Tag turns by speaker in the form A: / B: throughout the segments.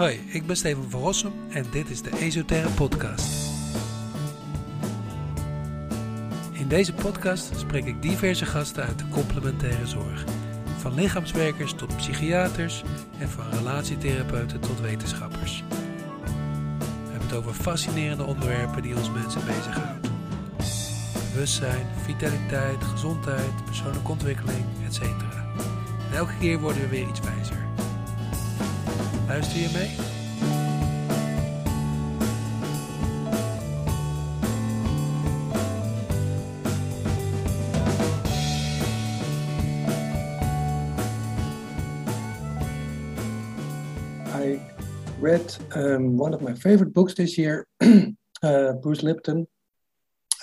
A: Hoi, ik ben Steven van Rossum en dit is de Esoterre Podcast. In deze podcast spreek ik diverse gasten uit de complementaire zorg. Van lichaamswerkers tot psychiaters en van relatietherapeuten tot wetenschappers. We hebben het over fascinerende onderwerpen die ons mensen bezighouden. Bewustzijn, vitaliteit, gezondheid, persoonlijke ontwikkeling, etc. En elke keer worden we weer iets wijzer. Luister je mee?
B: I read um, one of my favorite books this year, uh, Bruce Lipton.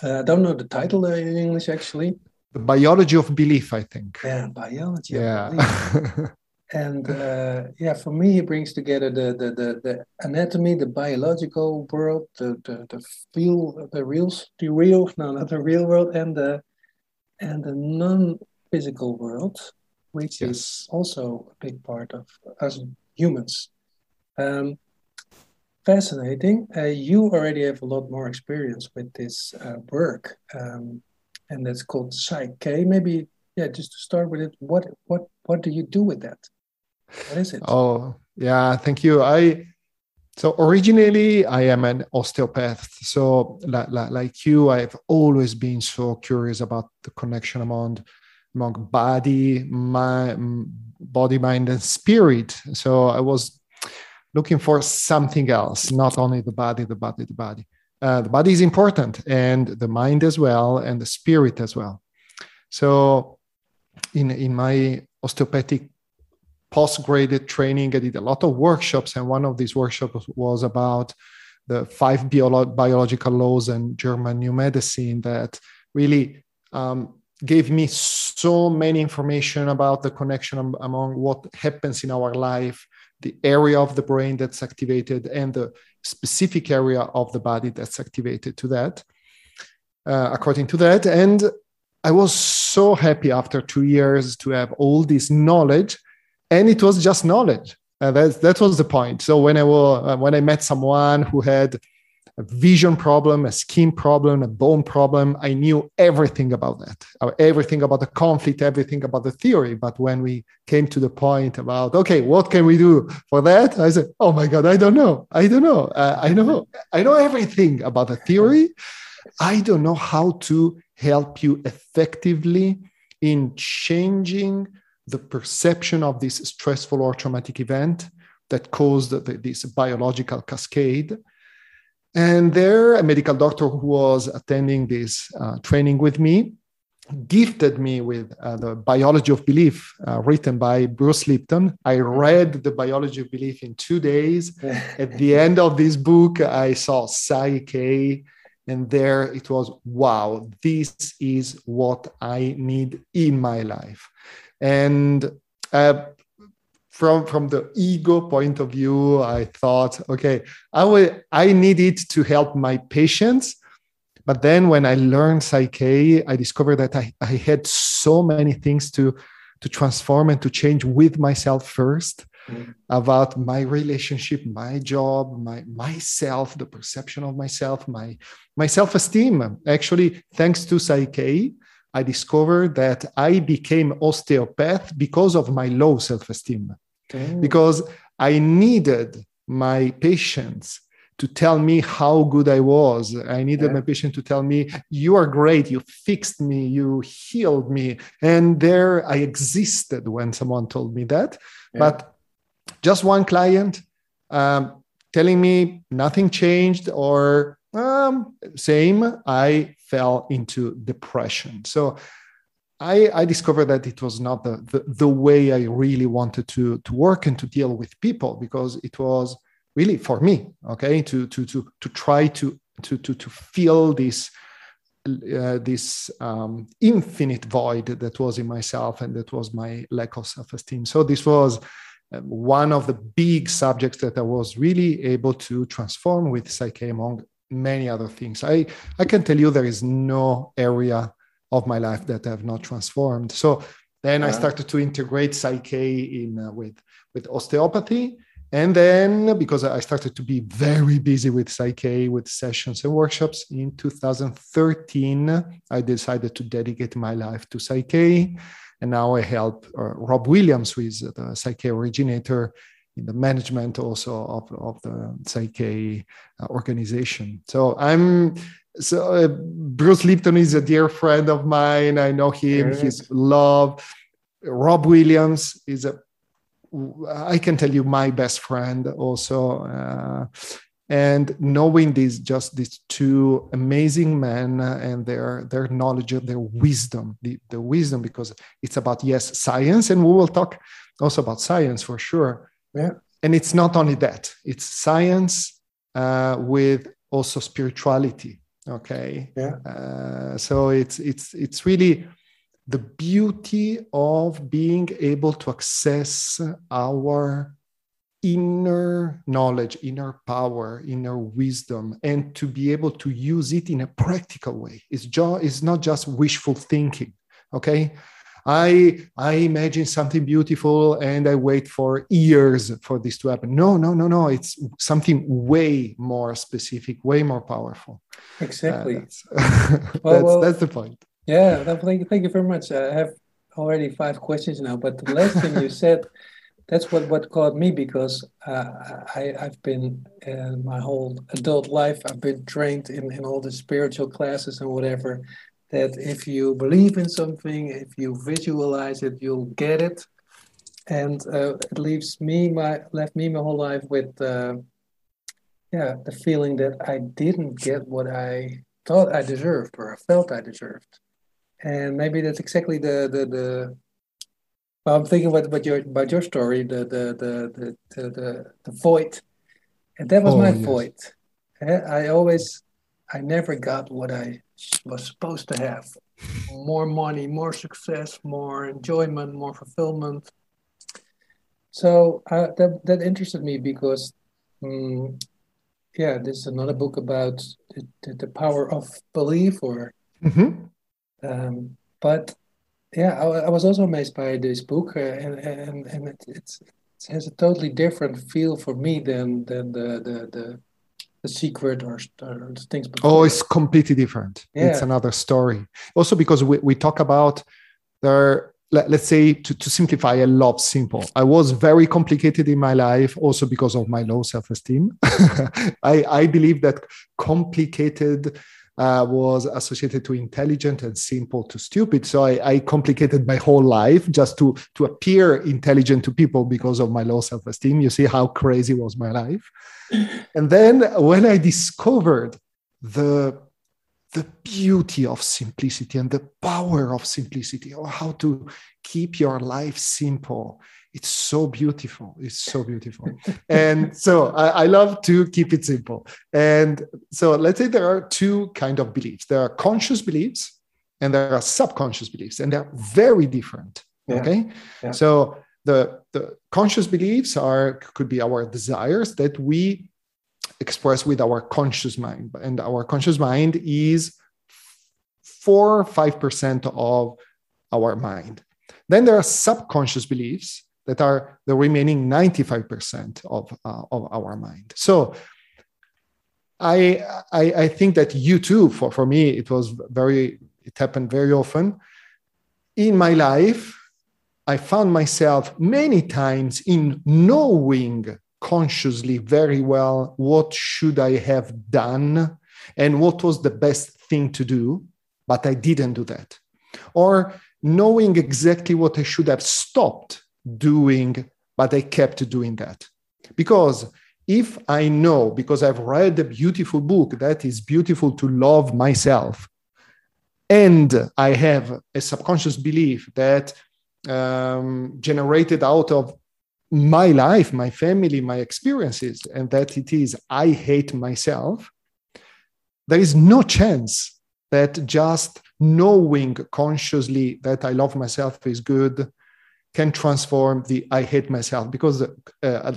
B: Uh, I don't know the title uh, in English actually.
C: The biology of belief, I think.
B: Yeah, biology. of
C: Yeah.
B: and uh, yeah, for me, it brings together the, the the the anatomy, the biological world, the the, the feel, the real, the real, no, not the real world, and the and the non-physical world, which is also a big part of us humans. Um, fascinating. Uh, you already have a lot more experience with this uh, work, um, and that's called PSYCH-K. Maybe, yeah, just to start with it, what what what do you do with that? What is it?
C: Oh, yeah, thank you. I so originally I am an osteopath. So like, like, you, I've always been so curious about the connection among among body, mind, body, mind, and spirit. So I was looking for something else, not only the body, the body, the body. Uh, the body is important, and the mind as well, and the spirit as well. So, in in my osteopathic postgraduate training, I did a lot of workshops, and one of these workshops was about the five biolo- biological laws and German new medicine that really um, gave me so many information about the connection am- among what happens in our life, the area of the brain that's activated, and the specific area of the body that's activated to that, uh, according to that. And I was so happy after two years to have all this knowledge, and it was just knowledge. Uh, that, that was the point. So when I was, uh, when I met someone who had a vision problem, a skin problem, a bone problem, I knew everything about that, uh, everything about the conflict, everything about the theory. But when we came to the point about, okay, what can we do for that? I said, oh my God, I don't know. I don't know. Uh, I know. I know everything about the theory. I don't know how to help you effectively in changing the perception of this stressful or traumatic event that caused the, this biological cascade. And there, a medical doctor who was attending this uh, training with me gifted me with uh, the Biology of Belief, uh, written by Bruce Lipton. I read the Biology of Belief in two days. At the end of this book, I saw PSYCH-K, and there it was wow, this is what I need in my life. And uh, from from the ego point of view, I thought, okay, I will I need it to help my patients. But then when I learned PSYCH-K, I discovered that I, I had so many things to to transform and to change with myself first
B: Mm.
C: about my relationship, my job, my myself, the perception of myself, my my self-esteem. Actually, thanks to PSYCH-K, I discovered that I became osteopath because of my low self-esteem because I needed my patients to tell me how good I was. I needed
B: Yeah.
C: my patient to tell me, You are great, you fixed me, you healed me. And there I existed when someone told me that.
B: Yeah.
C: But just one client um, telling me nothing changed or um, same, I fell into depression. So I, I discovered that it was not the, the, the way I really wanted to, to work and to deal with people because it was really for me, okay, to, to, to, to try to, to, to, to fill this, uh, this um, infinite void that was in myself and that was my lack of self-esteem. So this was uh, one of the big subjects that I was really able to transform with PSYCH-K among many other things. I, I can tell you there is no area of my life that I have not transformed. So then I started to integrate PSYCH-K in uh, with with osteopathy, And then, because I started to be very busy with PSYCH-K, with sessions and workshops, in 2013, I decided to dedicate my life to PSYCH-K. And now I help uh, Rob Williams, who is the PSYCH-K originator, in the management also of, of the PSYCH-K uh, organization. So I'm so uh, Bruce Lipton is a dear friend of mine. I know him. He's love. Rob Williams is a I can tell you my best friend also. Uh, and knowing these just these two amazing men and their their knowledge and their wisdom the, the wisdom because it's about yes science and we will talk also about science for sure
B: yeah
C: and it's not only that it's science uh, with also spirituality okay
B: yeah
C: uh, so it's it's it's really the beauty of being able to access our inner knowledge, inner power, inner wisdom, and to be able to use it in a practical way. It's, jo- it's not just wishful thinking. Okay. I, I imagine something beautiful and I wait for years for this to happen. No, no, no, no. It's something way more specific, way more powerful.
B: Exactly. Uh,
C: that's, well, that's, well, that's the point.
B: Yeah, thank you, thank you very much. I have already five questions now, but the last thing you said, that's what, what caught me because uh, I, I've been uh, my whole adult life, I've been trained in, in all the spiritual classes and whatever, that if you believe in something, if you visualize it, you'll get it. And uh, it leaves me my left me my whole life with uh, yeah the feeling that I didn't get what I thought I deserved or I felt I deserved and maybe that's exactly the the the. Well, I'm thinking about, about your about your story, the the the the the, the, void, and that was oh, my yes. void. I always, I never got what I was supposed to have: more money, more success, more enjoyment, more fulfillment. So uh, that that interested me because, um, yeah, this is another book about the, the power of belief or.
C: Mm-hmm
B: um, but yeah, I, I, was also amazed by this book, uh, and and, and it, it's it has a totally different feel for me than than the the the, the secret or, or things.
C: Before. Oh, it's completely different. Yeah. It's another story. Also, because we, we talk about there. Let, let's say to, to simplify, I love simple. I was very complicated in my life, also because of my low self-esteem. I, I believe that complicated uh, was associated to intelligent and simple to stupid. So I, I, complicated my whole life just to, to appear intelligent to people because of my low self esteem. You see how crazy was my life. and then when I discovered the the beauty of simplicity and the power of simplicity, or how to keep your life simple it's so beautiful. It's so beautiful. And so I, I, love to keep it simple. And so let's say there are two kind of beliefs. There are conscious beliefs and there are subconscious beliefs and they're very different yeah. okay? Yeah. so the the conscious beliefs are could be our desires that we express with our conscious mind. And our conscious mind is four or five percent of our mind. Then there are subconscious beliefs that are the remaining 95% of, uh, of our mind. So I, I, I think that you too, for, for me, it was very, it happened very often. In my life, I found myself many times in knowing consciously very well what should I have done and what was the best thing to do, but I didn't do that. Or knowing exactly what I should have stopped doing, but I kept doing that. Because if I know, because I've read a beautiful book that is beautiful to love myself, and I have a subconscious belief that um, generated out of my life, my family, my experiences, and that it is I hate myself, there is no chance that just knowing consciously that I love myself is good can transform the I hate myself because uh,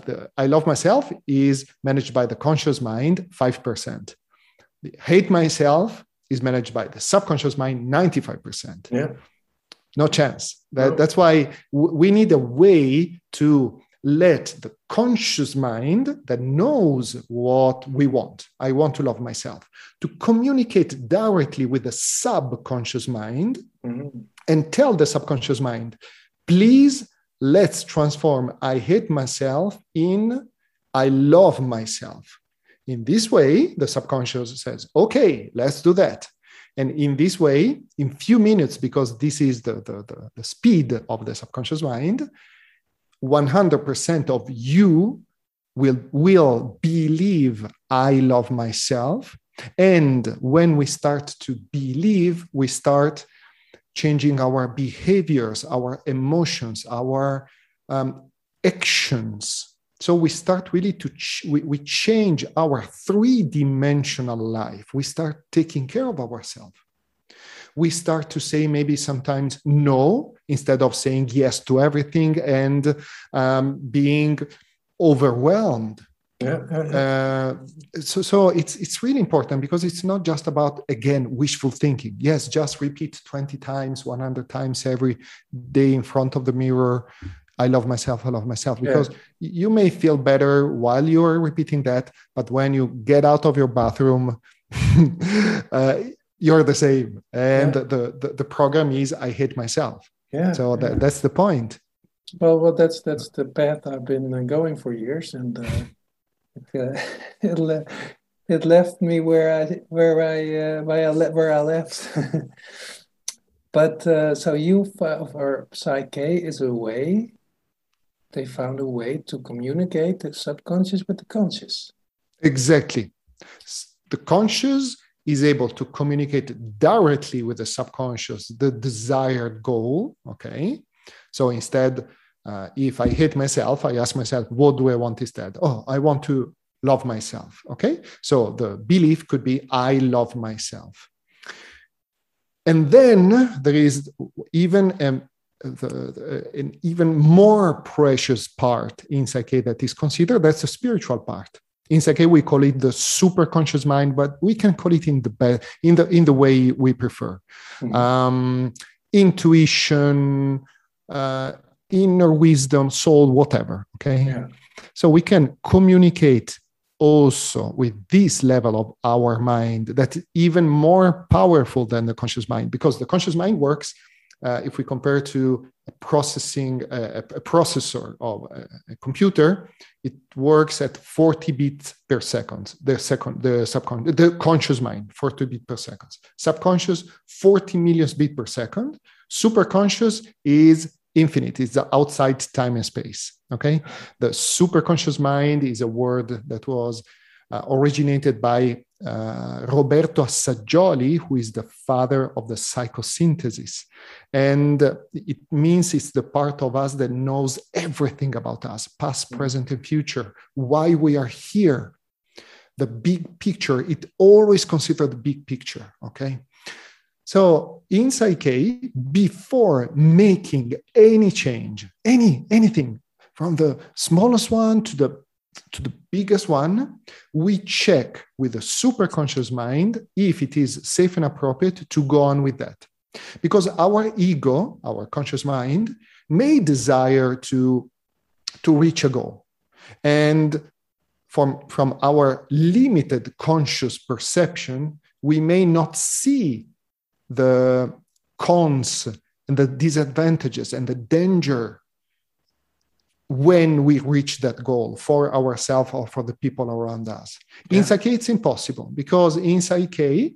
C: the I love myself is managed by the conscious mind, 5%. The hate myself is managed by the subconscious mind, 95%.
B: Yeah.
C: No chance. That, no. That's why we need a way to let the conscious mind that knows what we want, I want to love myself, to communicate directly with the subconscious mind mm-hmm. and tell the subconscious mind, please let's transform I hate myself in I love myself. In this way, the subconscious says, okay, let's do that. And in this way, in few minutes, because this is the, the, the, the speed of the subconscious mind, 100% of you will, will believe I love myself. And when we start to believe, we start changing our behaviors, our emotions, our um, actions. So we start really to ch- we, we change our three-dimensional life. We start taking care of ourselves. We start to say maybe sometimes no instead of saying yes to everything and um, being overwhelmed.
B: Yeah,
C: Uh, so, so it's it's really important because it's not just about again wishful thinking. Yes, just repeat twenty times, one hundred times every day in front of the mirror. I love myself. I love myself. Because yeah. you may feel better while you are repeating that, but when you get out of your bathroom, uh, you're the same. And yeah. the, the the program is I hate myself.
B: Yeah.
C: So that, that's the point.
B: Well, well, that's that's the path I've been uh, going for years, and uh, it, it, le- it left me where I where I uh, where I, where I left. but uh, so you or PSYCH-K is a way. They found a way to communicate the subconscious with the conscious.
C: Exactly. The conscious is able to communicate directly with the subconscious the desired goal. Okay. So instead, uh, if I hate myself, I ask myself, what do I want instead? Oh, I want to love myself. Okay. So the belief could be, I love myself. And then there is even um, the, the, an even more precious part in PSYCH-K that is considered that's a spiritual part. In PSYCH-K, we call it the super conscious mind, but we can call it in the be- in the in the way we prefer. Mm-hmm. Um, intuition, uh, inner wisdom, soul, whatever. Okay.
B: Yeah.
C: So we can communicate also with this level of our mind that's even more powerful than the conscious mind because the conscious mind works uh, if we compare to a processing uh, a, processor of a, a, computer it works at 40 bits per second the second the subconscious the conscious mind 40 bits per second subconscious 40 million bits per second superconscious is infinite the outside time and space okay the superconscious mind is a word that was uh, originated by uh, Roberto Assagioli, who is the father of the psychosynthesis. And it means it's the part of us that knows everything about us, past, present, and future, why we are here. The big picture, it always considered the big picture, okay? So in PSYCH-K, before making any change, any anything from the smallest one to the to the biggest one, we check with the superconscious mind if it is safe and appropriate to go on with that. Because our ego, our conscious mind, may desire to, to reach a goal. And from, from our limited conscious perception, we may not see the cons and the disadvantages and the danger when we reach that goal for ourselves or for the people around us. Yeah. In PSYCH-K, it's impossible because in PSYCH-K,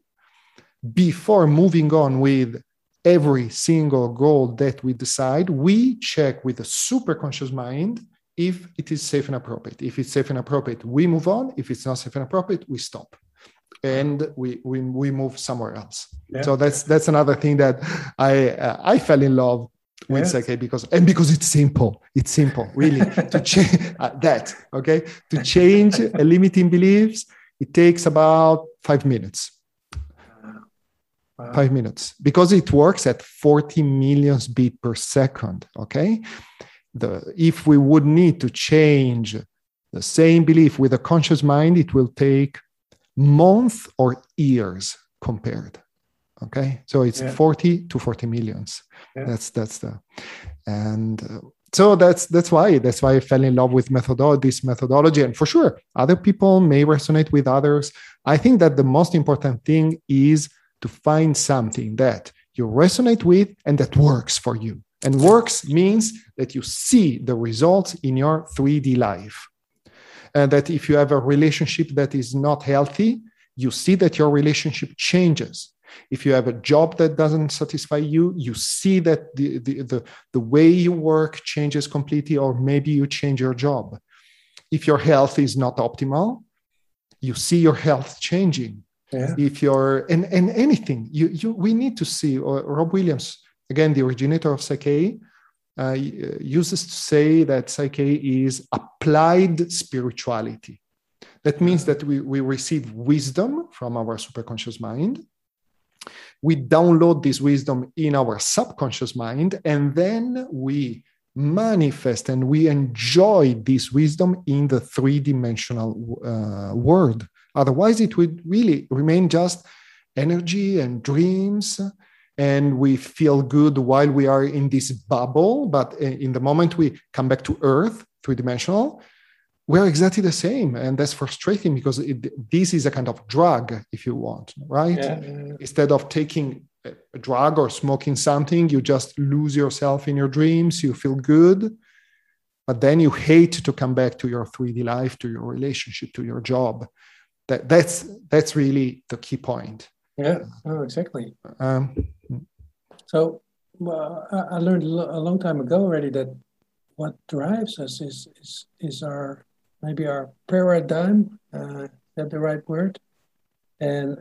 C: before moving on with every single goal that we decide, we check with a super conscious mind if it is safe and appropriate. If it's safe and appropriate, we move on. If it's not safe and appropriate, we stop and we we, we move somewhere else yeah. so that's that's another thing that i uh, i fell in love with yes. because and because it's simple it's simple really to change uh, that okay to change a limiting beliefs it takes about five minutes wow. five minutes because it works at 40 million beat per second okay the if we would need to change the same belief with a conscious mind it will take months or years compared okay so it's yeah. 40 to 40 millions yeah. that's that's the and uh, so that's that's why that's why I fell in love with methodology, this methodology, and for sure, other people may resonate with others. I think that the most important thing is to find something that you resonate with and that works for you. And works means that you see the results in your 3D life. And that if you have a relationship that is not healthy, you see that your relationship changes. If you have a job that doesn't satisfy you you see that the, the, the, the way you work changes completely or maybe you change your job. If your health is not optimal you see your health changing. Yeah. if you're and, and anything you, you we need to see or rob williams again the originator of PSYCH-K uh, uses to say that PSYCH-K is applied spirituality. That means that we, we receive wisdom from our superconscious mind. We download this wisdom in our subconscious mind and then we manifest and we enjoy this wisdom in the three dimensional uh, world. Otherwise it would really remain just energy and dreams and we feel good while we are in this bubble but in the moment we come back to earth three dimensional we're exactly the same. And that's frustrating because it, this is a kind of drug if you want right? Yeah. instead of taking a drug or smoking something you just lose yourself in your dreams you feel good but then you hate to come back to your 3d life to your relationship to your job. That that's that's really the key point.
B: Yeah. Oh, exactly. Um, so well, I learned a long time ago already that what drives us is is, is our maybe our paradigm, uh, that the right word? And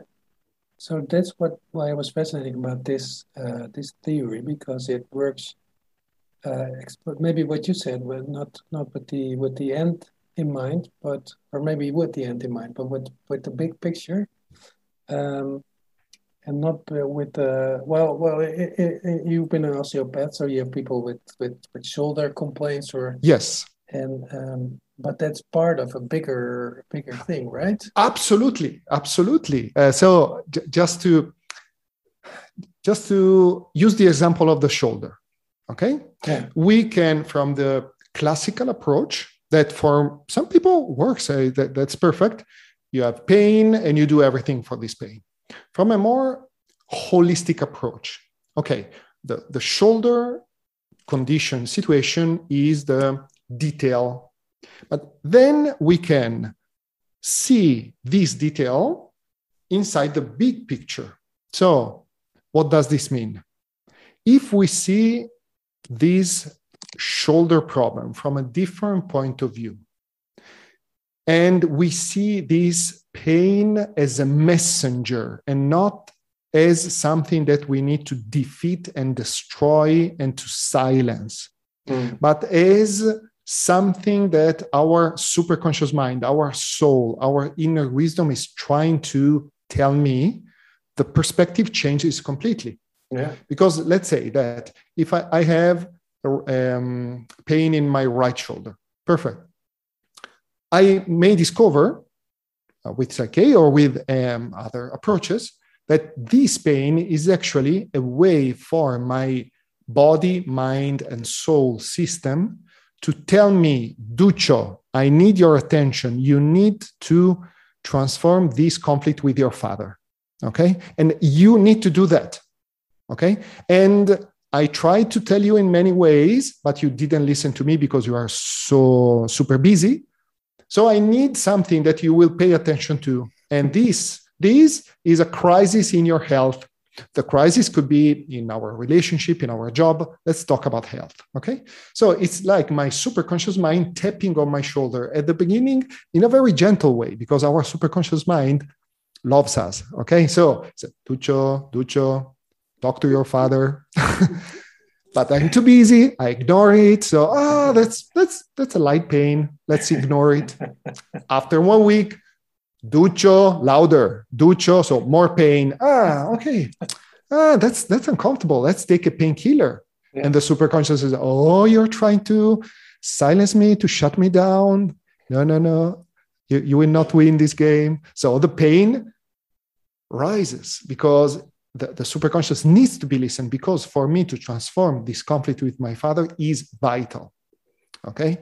B: so that's what why I was fascinating about this uh, this theory because it works. Uh, maybe what you said, well, not not with the with the end in mind, but or maybe with the end in mind, but with with the big picture, um, and not uh, with the well well. It, it, it, you've been an osteopath, so you have people with with, with shoulder complaints or
C: yes,
B: and um, but that's part of a bigger bigger thing right?
C: Absolutely. Absolutely. Uh, so j- just to just to use the example of the shoulder okay? Yeah. we can from the classical approach that for some people works uh, that, that's perfect you have pain and you do everything for this pain from a more holistic approach okay the, the shoulder condition situation is the detail but then we can see this detail inside the big picture. So, what does this mean? If we see this shoulder problem from a different point of view, and we see this pain as a messenger and not as something that we need to defeat and destroy and to silence, mm. but as something that our superconscious mind, our soul, our inner wisdom is trying to tell me, the perspective changes completely. Yeah. Because let's say that if I, I have um, pain in my right shoulder, perfect. I may discover with PSYCH-K or with um, other approaches that this pain is actually a way for my body, mind, and soul system to tell me, Duccio, I need your attention. You need to transform this conflict with your father. Okay. And you need to do that. Okay. And I tried to tell you in many ways, but you didn't listen to me because you are so super busy. So I need something that you will pay attention to. And this, this is a crisis in your health the crisis could be in our relationship, in our job. Let's talk about health. Okay. So it's like my superconscious mind tapping on my shoulder at the beginning in a very gentle way because our superconscious mind loves us. Okay. So Duccio, Duccio, talk to your father. but I'm too busy. I ignore it. So, ah, oh, that's that's that's a light pain. Let's ignore it. After one week, Duccio, louder. Duccio, so more pain. Ah, okay. Ah, that's that's uncomfortable. Let's take a painkiller. Yeah. And the superconscious says, "Oh, you're trying to silence me, to shut me down. No, no, no. You, you will not win this game." So the pain rises because the, the superconscious needs to be listened because for me to transform this conflict with my father is vital. Okay.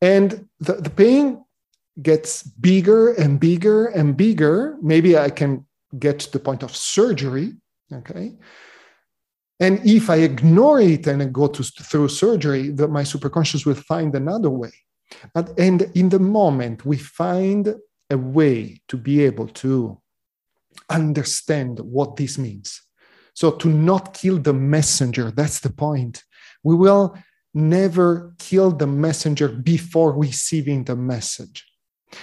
C: And the, the pain gets bigger and bigger and bigger. Maybe I can get to the point of surgery. Okay. And if I ignore it and I go to, through surgery, the, my superconscious will find another way. But, and in the moment we find a way to be able to understand what this means. So to not kill the messenger, that's the point. We will never kill the messenger before receiving the message.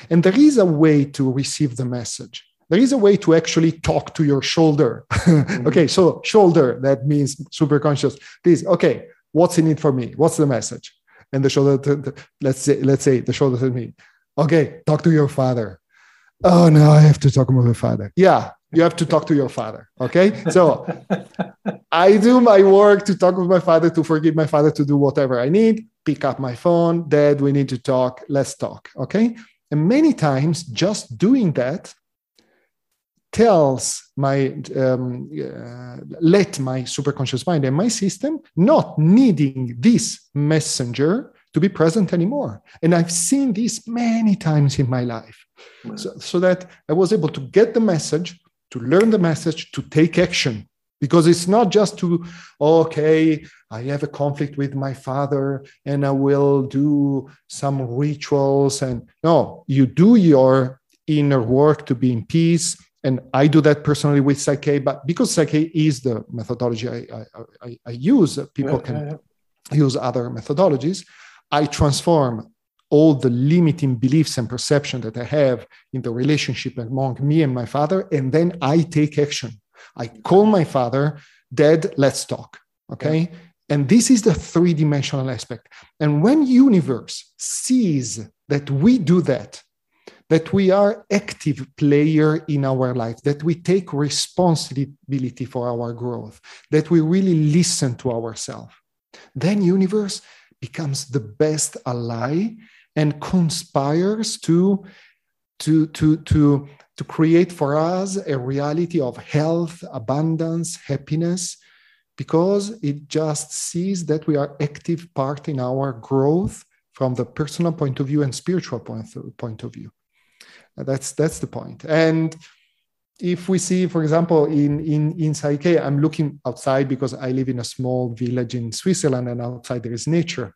C: And there is a way to receive the message. There is a way to actually talk to your shoulder. mm-hmm. okay, so shoulder, that means super conscious. Please, okay, what's in it for me? What's the message? And the shoulder, let's say, let's say the shoulder tells me, okay, talk to your father. Oh no, I have to talk with my father. Yeah, you have to talk to your father. Okay. So I do my work to talk with my father, to forgive my father, to do whatever I need, pick up my phone, dad, we need to talk, let's talk. Okay. And many times just doing that tells my um, uh, let my superconscious mind and my system not needing this messenger to be present anymore. And i've seen this many times in my life. So, so that i was able to get the message to learn the message to take action. Because it's not just to okay i have a conflict with my father and i will do some rituals and no you do your inner work to be in peace. And I do that personally with PSYCH-K, but because PSYCH-K is the methodology I, I, I, I use, people can yeah, yeah. use other methodologies. I transform all the limiting beliefs and perception that I have in the relationship among me and my father, and then I take action. I call my father, Dad, let's talk. Okay. Yeah. And this is the three dimensional aspect. And when universe sees that we do that, that we are active player in our life that we take responsibility for our growth that we really listen to ourselves then universe becomes the best ally and conspires to to to to to create for us a reality of health abundance happiness because it just sees that we are active part in our growth from the personal point of view and spiritual point of, view that's that's the. And if we see, for example, in in in PSYCH-K, I'm looking outside because I live in a small village in Switzerland, and outside there is nature.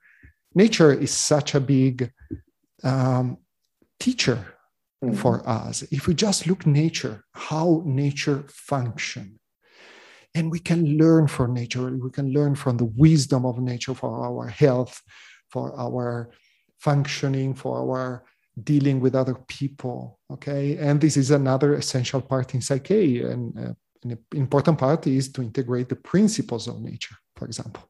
C: Nature is such a big um, teacher mm-hmm. for us. If we just look nature, how nature function, and we can learn from nature. We can learn from the wisdom of nature for our health, for our functioning, for our dealing with other people okay? And this is another essential part in PSYCH-K and uh, an important part is to integrate the principles of nature for example.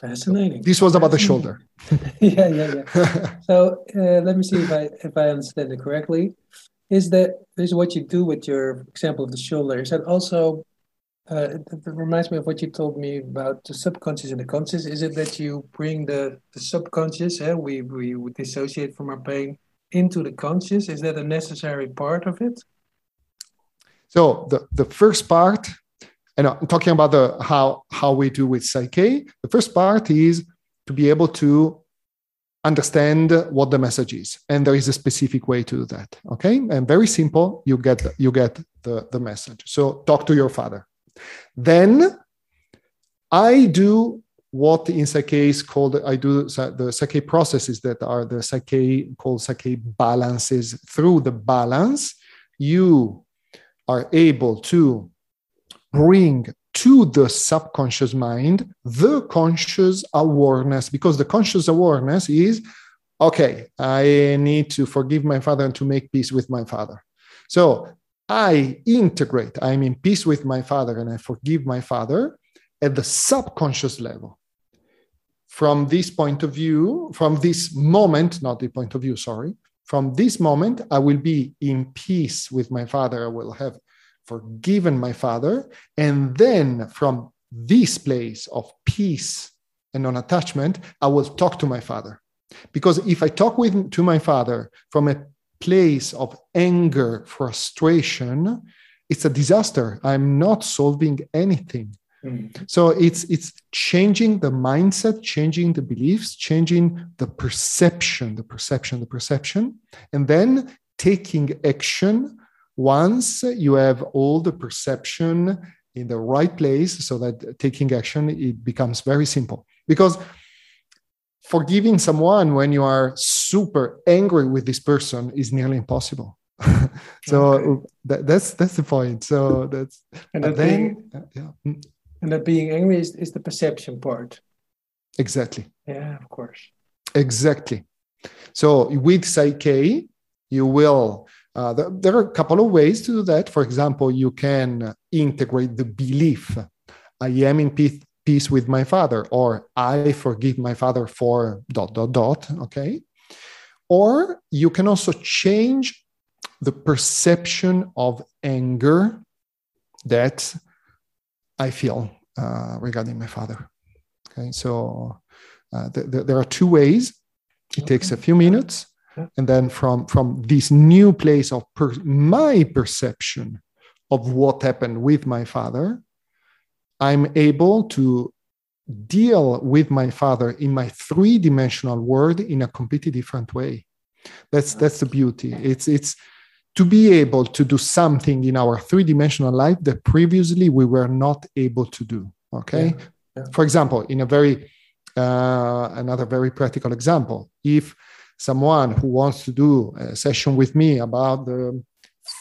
B: Fascinating.
C: This was about the shoulder.
B: Yeah yeah yeah. So uh, let me see if i if i understand it correctly. Is that is what you do with your example of the shoulder is that also uh, it, it, reminds me of what you told me about the subconscious and the conscious. Is it that you bring the, the subconscious, eh, we, we dissociate from our pain, into the conscious? Is that a necessary part of it?
C: So the, the first part, and I'm talking about the how how we do with PSYCH-K. The first part is to be able to understand what the message is, and there is a specific way to do that. Okay, and very simple. You get you get the the message. So talk to your father then I do what in PSYCH-K is called, I do the PSYCH-K processes that are the PSYCH-K called PSYCH-K balances. Through the balance, you are able to bring to the subconscious mind the conscious awareness, because the conscious awareness is okay, I need to forgive my father and to make peace with my father. So I integrate, I'm in peace with my father and I forgive my father at the subconscious level. From this point of view, from this moment, not the point of view, sorry, from this moment, I will be in peace with my father. I will have forgiven my father. And then from this place of peace and non attachment, I will talk to my father. Because if I talk with, to my father from a place of anger, frustration, it's a disaster. I'm not solving anything. Mm-hmm. So it's it's changing the mindset, changing the beliefs, changing the perception, the perception, the perception, and then taking action once you have all the perception in the right place so that taking action it becomes very simple because forgiving someone when you are super angry with this person is nearly impossible. So okay. that, that's that's the point. So that's
B: and that then being, yeah. Mm. and that being angry is, is the perception part.
C: Exactly.
B: Yeah of course.
C: Exactly. So with PSYCH-K you will uh, there, there, are a couple of ways to do that. For example you can integrate the belief. I am in peace, peace with my father or i forgive my father for dot dot dot okay or you can also change the perception of anger that I feel uh, regarding my father. Okay, so uh, th- th- there are two ways. It takes a few minutes, and then from from this new place of per- my perception of what happened with my father, I'm able to deal with my father in my three-dimensional world in a completely different way. That's that's the beauty. It's it's to be able to do something in our three dimensional life that previously we were not able to do. Okay. Yeah. Yeah. For example, in a very, uh, another very practical example, if someone who wants to do a session with me about the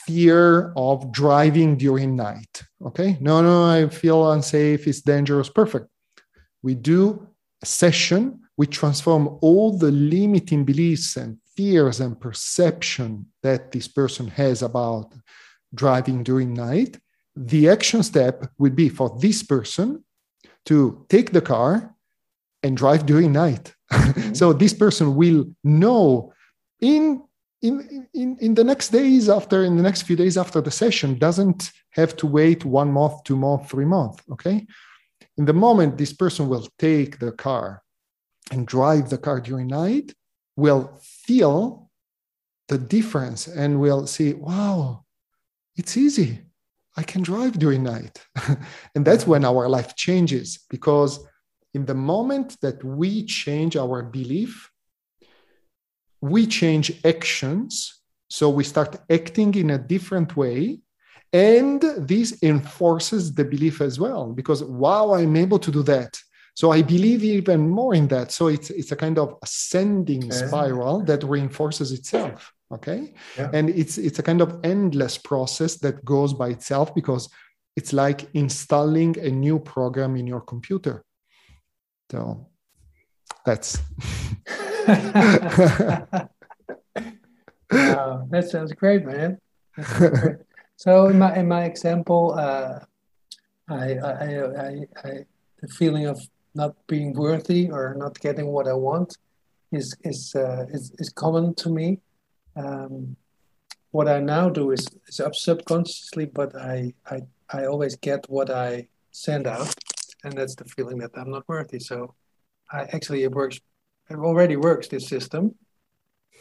C: fear of driving during night, okay, no, no, I feel unsafe, it's dangerous, perfect. We do a session, we transform all the limiting beliefs and fears and perception that this person has about driving during night, the action step would be for this person to take the car and drive during night. Mm-hmm. so this person will know in in, in in the next days after in the next few days after the session doesn't have to wait one month two months three months okay in the moment this person will take the car and drive the car during night will feel the difference and will see, wow, it's easy. I can drive during night. and that's when our life changes because in the moment that we change our belief, we change actions. So we start acting in a different way. And this enforces the belief as well because, wow, I'm able to do that. So I believe even more in that. So it's it's a kind of ascending spiral that reinforces itself. Okay. Yeah. And it's it's a kind of endless process that goes by itself because it's like installing a new program in your computer. So that's
B: wow, that sounds great, man. Great. so in my in my example, uh, I, I I I the feeling of not being worthy or not getting what I want is is uh, is, is common to me. Um, what I now do is, is subconsciously, but I, I I always get what I send out, and that's the feeling that I'm not worthy. So, I actually it works. It already works this system,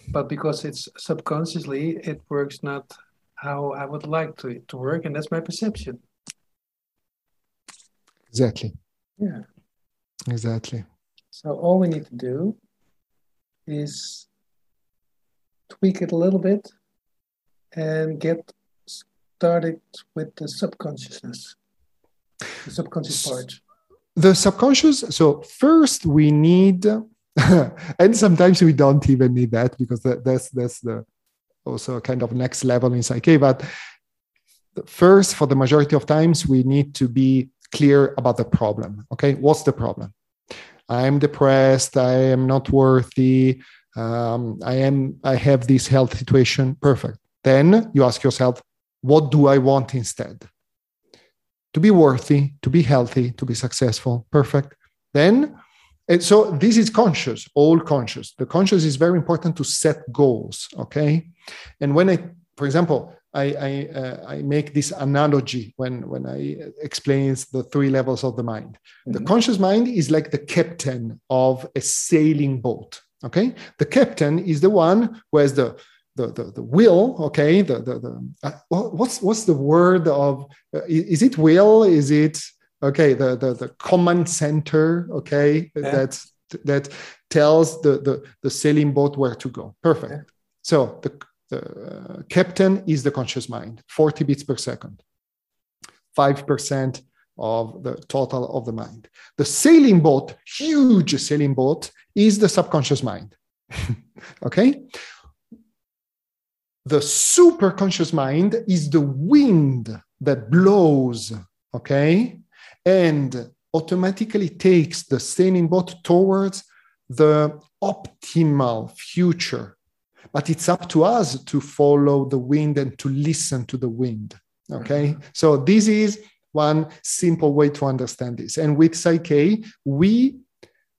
B: but because it's subconsciously, it works not how I would like to it to work, and that's my perception.
C: Exactly.
B: Yeah.
C: Exactly.
B: So all we need to do is tweak it a little bit and get started with the subconsciousness, the subconscious part.
C: The subconscious. So first we need, and sometimes we don't even need that because that, that's that's the also kind of next level in PSYCH-K. But first, for the majority of times, we need to be clear about the problem. Okay, what's the problem? I'm depressed. I am not worthy. Um, I am. I have this health situation. Perfect. Then you ask yourself, what do I want instead? To be worthy, to be healthy, to be successful. Perfect. Then, and so this is conscious, all conscious. The conscious is very important to set goals. Okay, and when I, for example, I, I, uh, I, make this analogy when, when I explain the three levels of the mind. Mm-hmm. The conscious mind is like the captain of a sailing boat. Okay, the captain is the one who has the the, the, the will. Okay, the the, the uh, what's what's the word of uh, is it will? Is it okay the the, the command center okay yeah. that that tells the, the the sailing boat where to go. Perfect. Yeah. so the, the uh, captain is the conscious mind 40 beats per second. 5% of the total of the mind. The sailing boat huge sailing boat is the subconscious mind. Okay? The superconscious mind is the wind that blows okay and automatically takes the sailing boat towards the optimal future. But it's up to us to follow the wind and to listen to the wind. Okay. Mm-hmm. So this is one simple way to understand this. And with PSYCH-K, we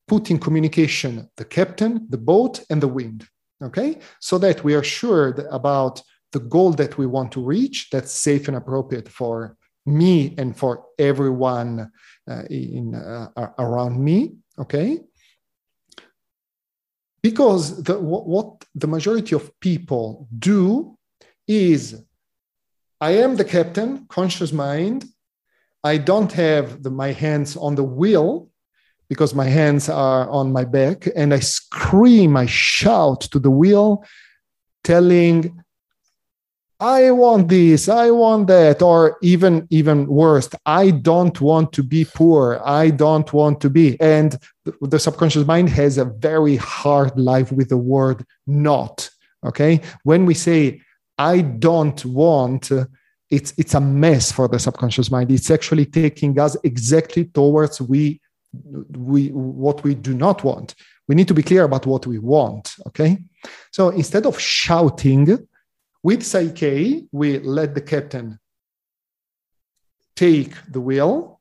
C: put in communication the captain, the boat, and the wind. Okay. So that we are sure about the goal that we want to reach that's safe and appropriate for me and for everyone uh, in uh, around me okay? Because the, what the majority of people do is i am the captain conscious mind. I don't have the, my hands on the wheel because my hands are on my back and i scream i shout to the wheel telling I want this, I want that, or even even worse, I don't want to be poor. I don't want to be. And the, subconscious mind has a very hard life with the word not. Okay. When we say I don't want, it's it's a mess for the subconscious mind. It's actually taking us exactly towards we we what we do not want. We need to be clear about what we want. Okay. So instead of shouting, with PSYCH-K, we let the captain take the wheel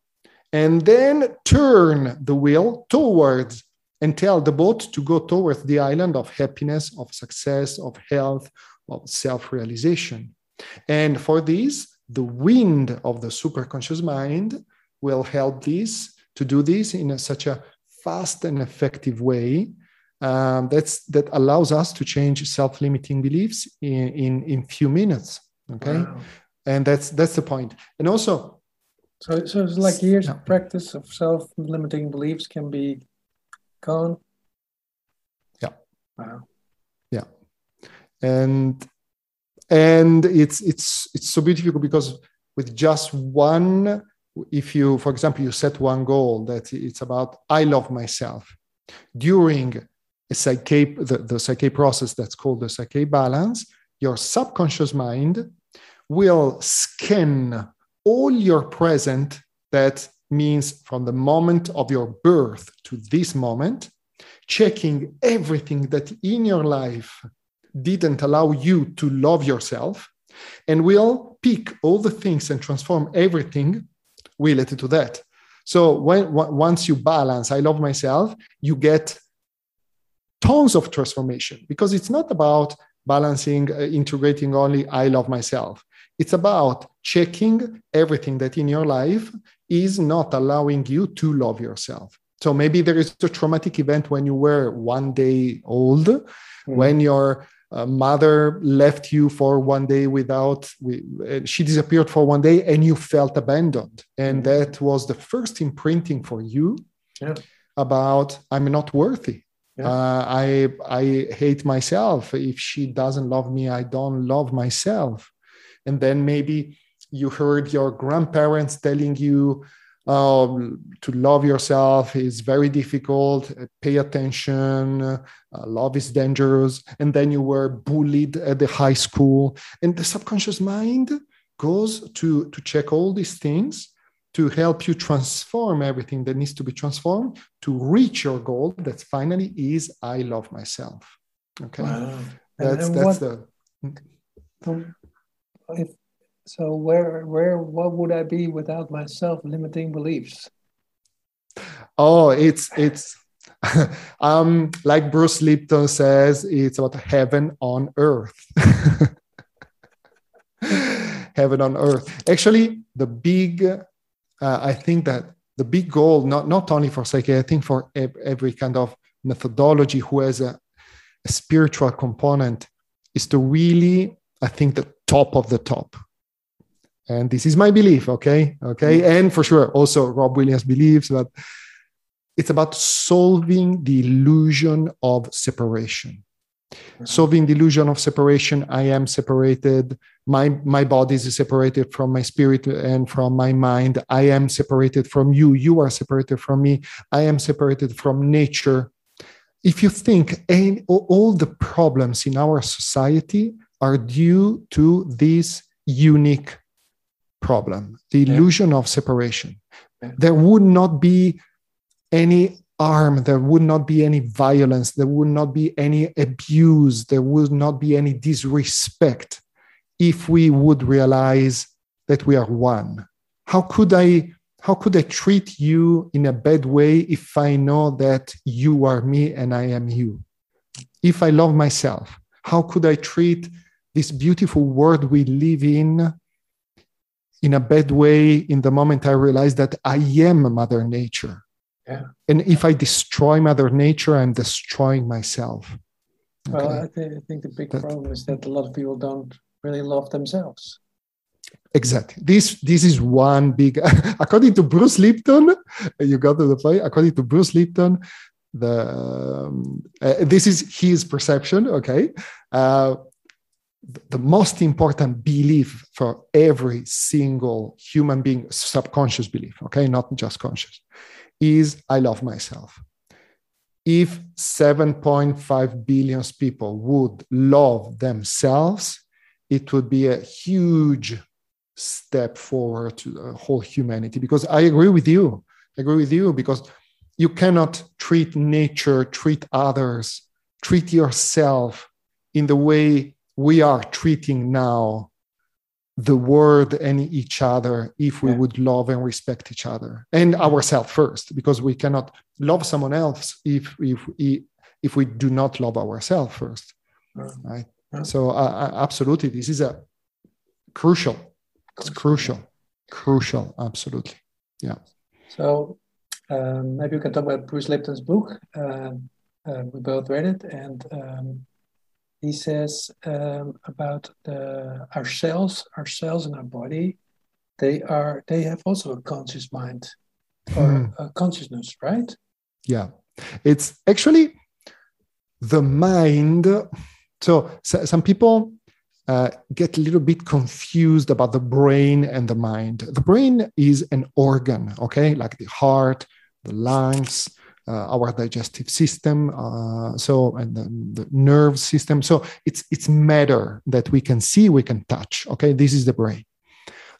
C: and then turn the wheel towards and tell the boat to go towards the island of happiness, of success, of health, of self realization. And for this, the wind of the superconscious mind will help this to do this in a, such a fast and effective way um, that's that allows us to change self-limiting beliefs in in, in few minutes okay? Wow. and that's that's the point. And also
B: so so it's like years of practice of self-limiting beliefs can be gone?
C: Yeah. Wow. Yeah. And and it's it's it's so beautiful because with just one if you for example you set one goal that it's about i love myself. During a PSYCH-K, the, the PSYCH-K process that's called the PSYCH-K balance, your subconscious mind will scan all your present, that means from the moment of your birth to this moment, checking everything that in your life didn't allow you to love yourself, and will pick all the things and transform everything related to that. So when once you balance, I love myself, you get tons of transformation because it's not about balancing, uh, integrating only I love myself. It's about checking everything that in your life is not allowing you to love yourself. So maybe there is a traumatic event when you were one day old, mm-hmm. when your uh, mother left you for one day without, we, uh, she disappeared for one day and you felt abandoned. And mm-hmm. that was the first imprinting for you yeah. about, I'm not worthy. Yeah. Uh, I I hate myself. If she doesn't love me, I don't love myself. And then maybe you heard your grandparents telling you um, to love yourself is very difficult. Pay attention. Uh, love is dangerous. And then you were bullied at the high school, and the subconscious mind goes to to check all these things to help you transform everything that needs to be transformed to reach your goal that finally is i love myself. Okay? Wow. that's that's what,
B: the if, so where where what would i be without my self-limiting beliefs?
C: Oh it's it's um like bruce lipton says it's about heaven on earth. Heaven on earth. Actually the big uh, I think that the big goal, not, not only for PSYCH-K, I think for every kind of methodology who has a, a spiritual component, is to really, I think, the top of the top. and this is my belief okay okay mm-hmm. and for sure also rob williams believes that it's about solving the illusion of separation. Mm-hmm. solving the illusion of separation i am separated. My my body is separated from my spirit and from my mind. I am separated from you. You are separated from me. I am separated from nature. If you think all the problems in our society are due to this unique problem the illusion yeah. of separation yeah. there would not be any harm there would not be any violence there would not be any abuse there would not be any disrespect if we would realize that we are one. How could i how could i treat you in a bad way if i know that you are me and i am you? If i love myself how could i treat this beautiful world we live in in a bad way in the moment i realize that i am mother nature
B: yeah.
C: and if i destroy mother nature i'm destroying myself.
B: Okay? well I, th- I, think the big that, problem is that a lot of people don't really love themselves.
C: Exactly. This this is one big according to bruce lipton you got to the point according to bruce lipton the um, uh, this is his perception okay? Uh, the most important belief for every single human being, subconscious belief, okay, not just conscious, is I love myself. If 7.5 billion people would love themselves, it would be a huge step forward to the whole humanity. Because I agree with you. I agree with you because you cannot treat nature, treat others, treat yourself in the way we are treating now the world and each other if we yeah. would love and respect each other and ourselves first because we cannot love someone else if if if we do not love ourselves first right. yeah. so uh, absolutely this is a crucial it's crucial. crucial absolutely yeah.
B: So um, maybe we can talk about bruce lipton's book. Uh, uh, we both read it and um, he says um, about the, our cells, our cells in our body, they are they have also a conscious mind or a consciousness, right?
C: Yeah, it's actually the mind. So, so some people uh, get a little bit confused about the brain and the mind. The brain is an organ, okay, like the heart, the lungs, our digestive system, uh, so and the, the nerve system. So it's it's matter that we can see, we can touch. Okay, this is the brain.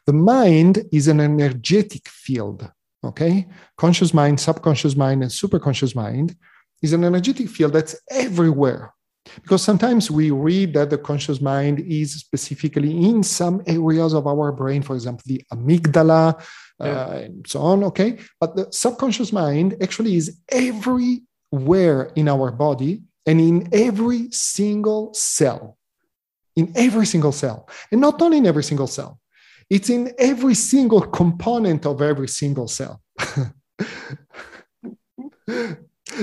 C: The mind is an energetic field. Okay, conscious mind, subconscious mind, and superconscious mind is an energetic field that's everywhere. Because sometimes we read that the conscious mind is specifically in some areas of our brain, for example, the amygdala, yeah. uh, and so on. Okay. But the subconscious mind actually is everywhere in our body and in every single cell. In every single cell. And not only in every single cell, it's in every single component of every single cell.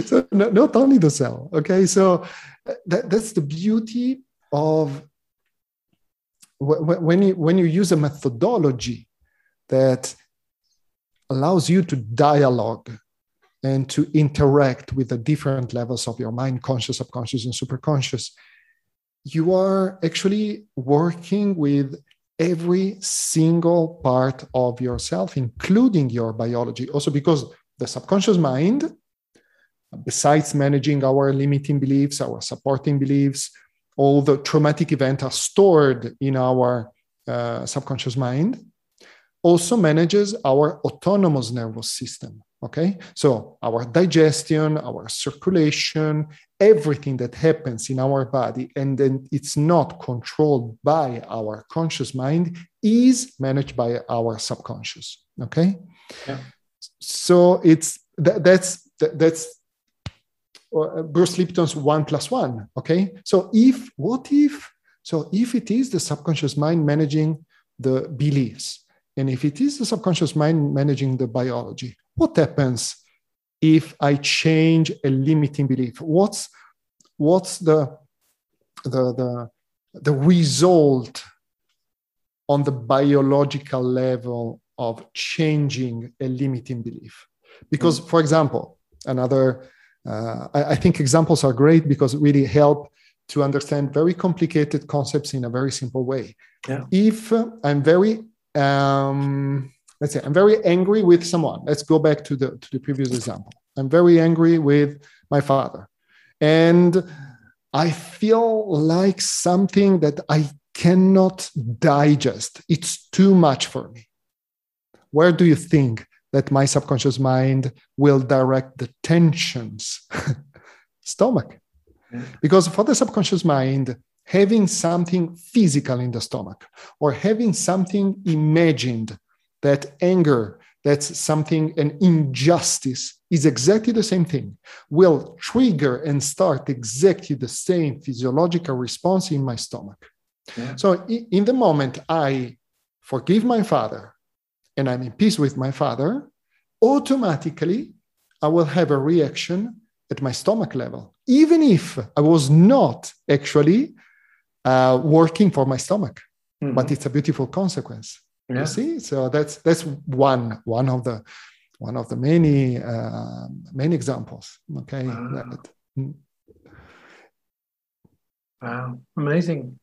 C: so not only the cell okay so that, that's the beauty of when you when you use a methodology that allows you to dialogue and to interact with the different levels of your mind conscious subconscious and superconscious. You are actually working with every single part of yourself including your biology. Also because the subconscious mind besides managing our limiting beliefs our supporting beliefs all the traumatic events are stored in our uh, subconscious mind also manages our autonomous nervous system. Okay, so our digestion, our circulation, everything that happens in our body, and then it's not controlled by our conscious mind, is managed by our subconscious. Okay, yeah. so it's that, that's that, that's uh, Bruce Lipton's one plus one. Okay, so if what if so if it is the subconscious mind managing the beliefs and if it is the subconscious mind managing the biology, what happens if I change a limiting belief? What's what's the the the, the result on the biological level of changing a limiting belief. Because, for example, another, uh, I, I think examples are great because it really help to understand very complicated concepts in a very simple way.
B: Yeah.
C: If I'm very, um, let's say, I'm very angry with someone. Let's go back to the to the previous example. I'm very angry with my father, and I feel like something that I cannot digest. It's too much for me. Where do you think that my subconscious mind will direct the tensions? Stomach. Because for the subconscious mind, having something physical in the stomach or having something imagined, that anger, that's something, an injustice, is exactly the same thing, will trigger and start exactly the same physiological response in my stomach.
B: Yeah.
C: So, in the moment I forgive my father and I'm in peace with my father, automatically I will have a reaction at my stomach level, even if I was not actually uh, working for my stomach.
B: Mhm.
C: But it's a beautiful consequence.
B: Yeah.
C: You see, so that's that's one one of the one of the many uh, many examples. Okay,
B: Wow.
C: that- mm.
B: Wow. Amazing.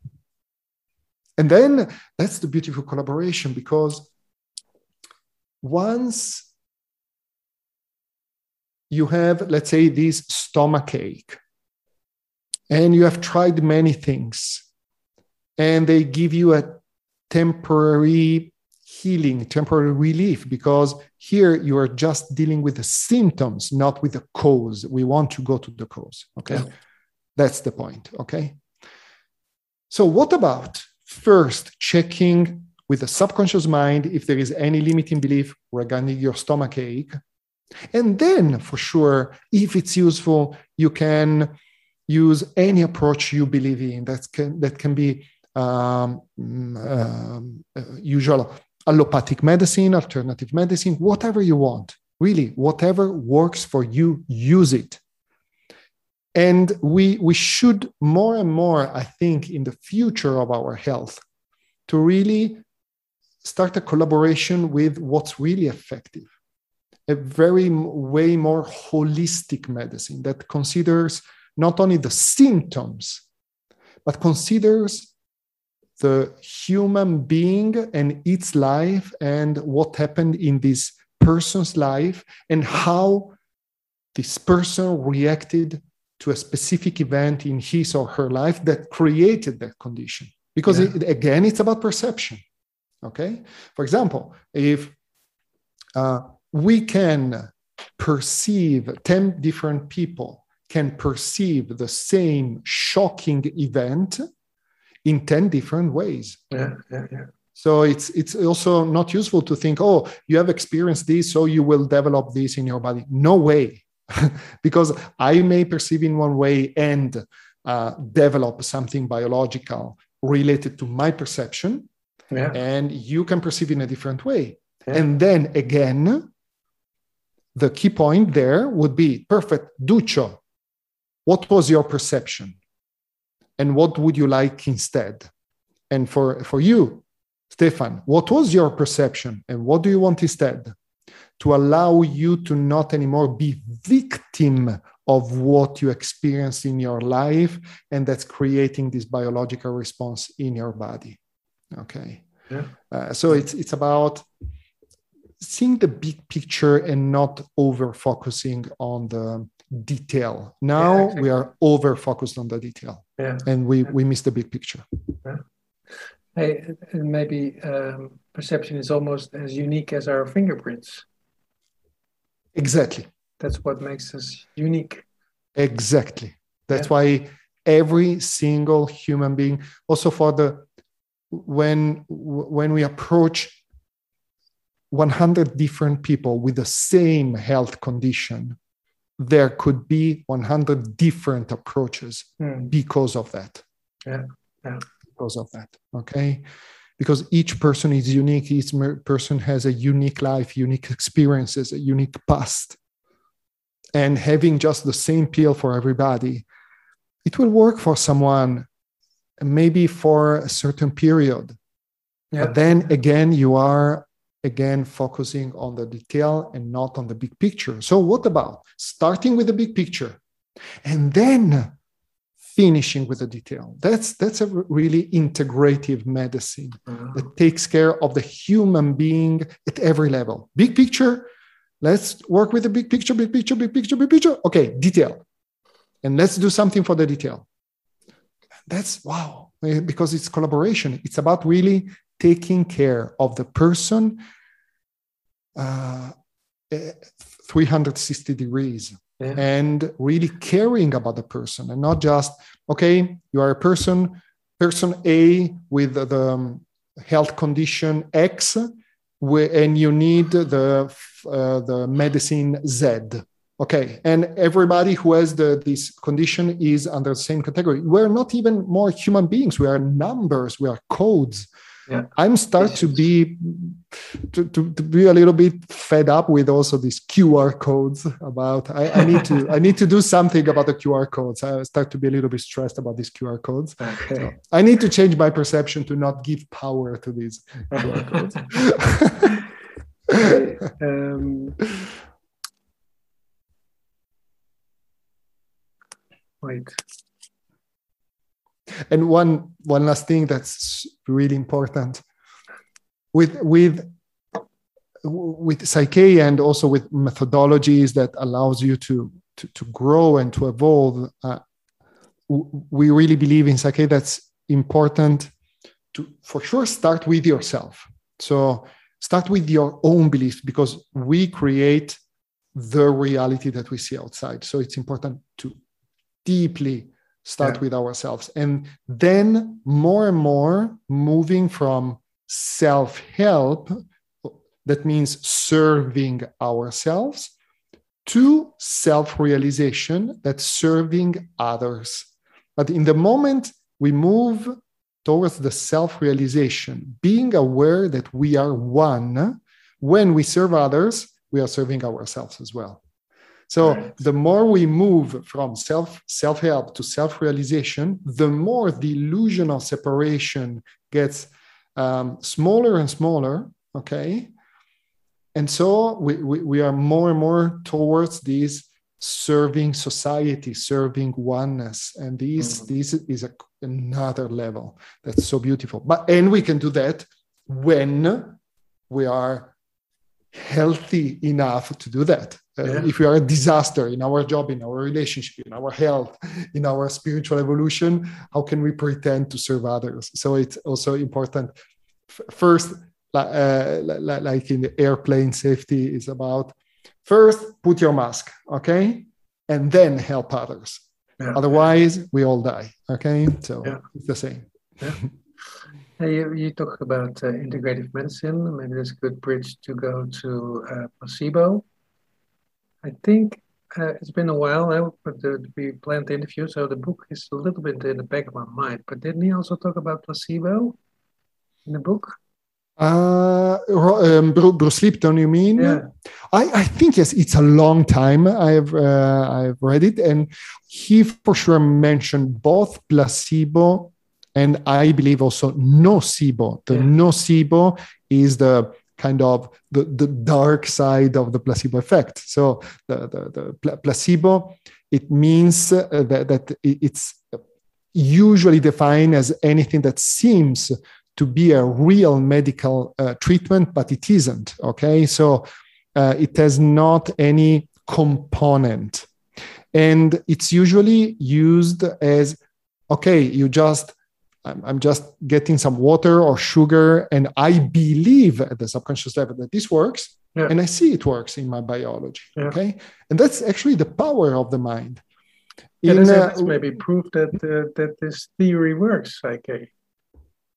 C: and then that's the beautiful collaboration because once you have let's say this stomach ache and you have tried many things and they give you a temporary healing temporary relief because here you are just dealing with the symptoms not with the cause we want to go to the cause okay
B: Yeah.
C: that's the point okay so what about first checking with the subconscious mind if there is any limiting belief regarding your stomach ache and then, for sure, if it's useful, you can use any approach you believe in. That can that can be um, mm, um, uh, usual allopathic medicine, alternative medicine, whatever you want. Really, whatever works for you, use it. And we we should more and more, I think, in the future of our health, to really start a collaboration with what's really effective a very way more holistic medicine that considers not only the symptoms but considers the human being and its life and what happened in this person's life and how this person reacted to a specific event in his or her life that created that condition because
B: Yeah.
C: it, again it's about perception okay for example if uh, we can perceive 10 different people can perceive the same shocking event in 10 different ways
B: Yeah. Yeah. Yeah.
C: so it's it's also not useful to think oh you have experienced this so you will develop this in your body no way because i may perceive in one way and uh, develop something biological related to my perception
B: Yeah.
C: and you can perceive in a different way
B: Yeah.
C: and then again the key point there would be perfect duccio what was your perception and what would you like instead? And for for you stefan what was your perception and what do you want instead? To allow you to not anymore be victim of what you experience in your life and that's creating this biological response in your body. Okay.
B: Yeah.
C: uh, so it's it's about seeing the big picture and not over focusing on the detail. Now
B: Yeah, exactly.
C: we are over focused on the detail
B: Yeah.
C: and we we miss the big picture
B: Hey, and maybe um, perception is almost as unique as our fingerprints.
C: exactly
B: That's what makes us unique.
C: Exactly. That's
B: Yeah.
C: why every single human being, also for the when when we approach 100 different people with the same health condition, there could be 100 different approaches
B: Hmm.
C: because of that.
B: Yeah, yeah.
C: Because of that. Okay. Because each person is unique. Each person has a unique life, unique experiences, a unique past. And having just the same pill for everybody, it will work for someone maybe for a certain period. Yeah. But then again, you are again focusing on the detail and not on the big picture. So, what about starting with the big picture and then finishing with the detail? That's that's a really integrative medicine uh-huh. that takes care of the human being at every level. Big picture. Let's work with the big picture, big picture, big picture, big picture. Okay, detail. And let's do something for the detail. That's wow, because it's collaboration. It's about really taking care of the person uh, eh, 360 degrees yeah. and really caring about the person and not just okay you are a person person a with the um, health condition x and you need the uh, the medicine z. Okay and everybody who has the, this condition is under the same category. We're not even more human beings. We are numbers. We are codes yeah. I'm start to be to, to, to, be a little bit fed up with also these QR codes about I, I need to I need to do something about the QR codes. I start to be a little bit stressed about these QR codes. Okay. So I need to change my perception to not give power to these QR codes. um,
B: wait
C: and one one last thing that's really important. With with with PSYCH-K and also with methodologies that allows you to to, to grow and to evolve uh, we really believe in PSYCH-K that's important to for sure start with yourself. So start with your own beliefs because we create the reality that we see outside. So it's important to deeply start yeah. with ourselves. And then more and more moving from self-help that means serving ourselves to self-realization that's serving others. But in the moment we move towards the self-realization being aware that we are one. When we serve others we are serving ourselves as well so right. the more we move from self self help to self realization, the more the illusion of separation gets um, smaller and smaller. Okay, and so we, we, we are more and more towards this serving society, serving oneness, and this mm-hmm. this is a, another level that's so beautiful. But and we can do that when we are healthy enough to do that yeah. if we are a disaster in our job in our relationship in our health in our spiritual evolution how can we pretend to serve others so it's also important first uh, like in the airplane safety is about first put your mask okay and then help others yeah. otherwise we all die okay so yeah. it's the same
B: you, you talk about uh, integrative medicine. Maybe there's a good bridge to go to uh, placebo. I think uh, it's been a while now, but we planned the interview, so the book is a little bit in the back of my mind. But didn't he also talk about placebo in the book?
C: Uh, um, Bruce Lipton, you mean?
B: Yeah.
C: I, I think yes. It's a long time. I've uh, I've read it, and he for sure mentioned both placebo and I believe also nocebo. The yeah. nocebo is the kind of the, the dark side of the placebo effect. So the, the, the placebo, it means uh, that, that it's usually defined as anything that seems to be a real medical uh, treatment, but it isn't. Okay, so uh, it has not any component, and it's usually used as okay, you just I'm, I'm just getting some water or sugar, and I believe at the subconscious level that this works, yeah. and I see it works in my biology. Yeah. Okay, and that's actually the power of the mind.
B: In, yeah, that's, uh, maybe proof that uh, that this theory works, okay?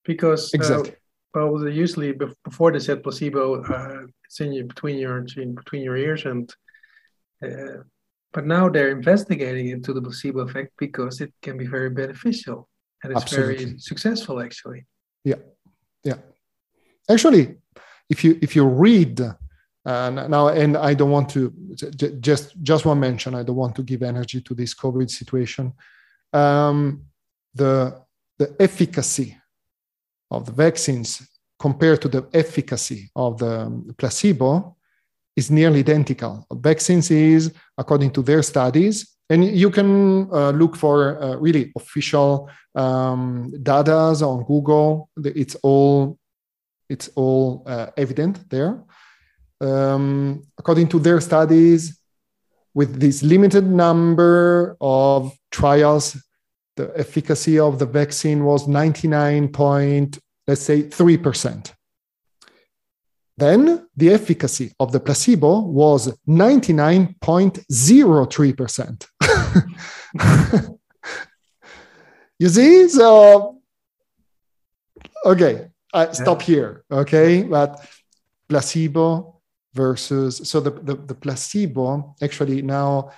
B: Because uh, exactly. Uh, well, usually before they said placebo, uh, it's in between your in between your ears, and uh, but now they're investigating into the placebo effect because it can be very beneficial and it's Absolutely. very successful actually
C: yeah yeah actually if you if you read uh, now and i don't want to just just one mention i don't want to give energy to this covid situation um, the the efficacy of the vaccines compared to the efficacy of the placebo is nearly identical. Vaccines is, according to their studies, and you can uh, look for uh, really official um, data on Google. It's all it's all uh, evident there. Um, according to their studies, with this limited number of trials, the efficacy of the vaccine was 99 point, let's say 3%. Then the efficacy of the placebo was 99.03%. you see? So, okay, I stop yeah. here. Okay, but placebo versus so the, the, the placebo actually now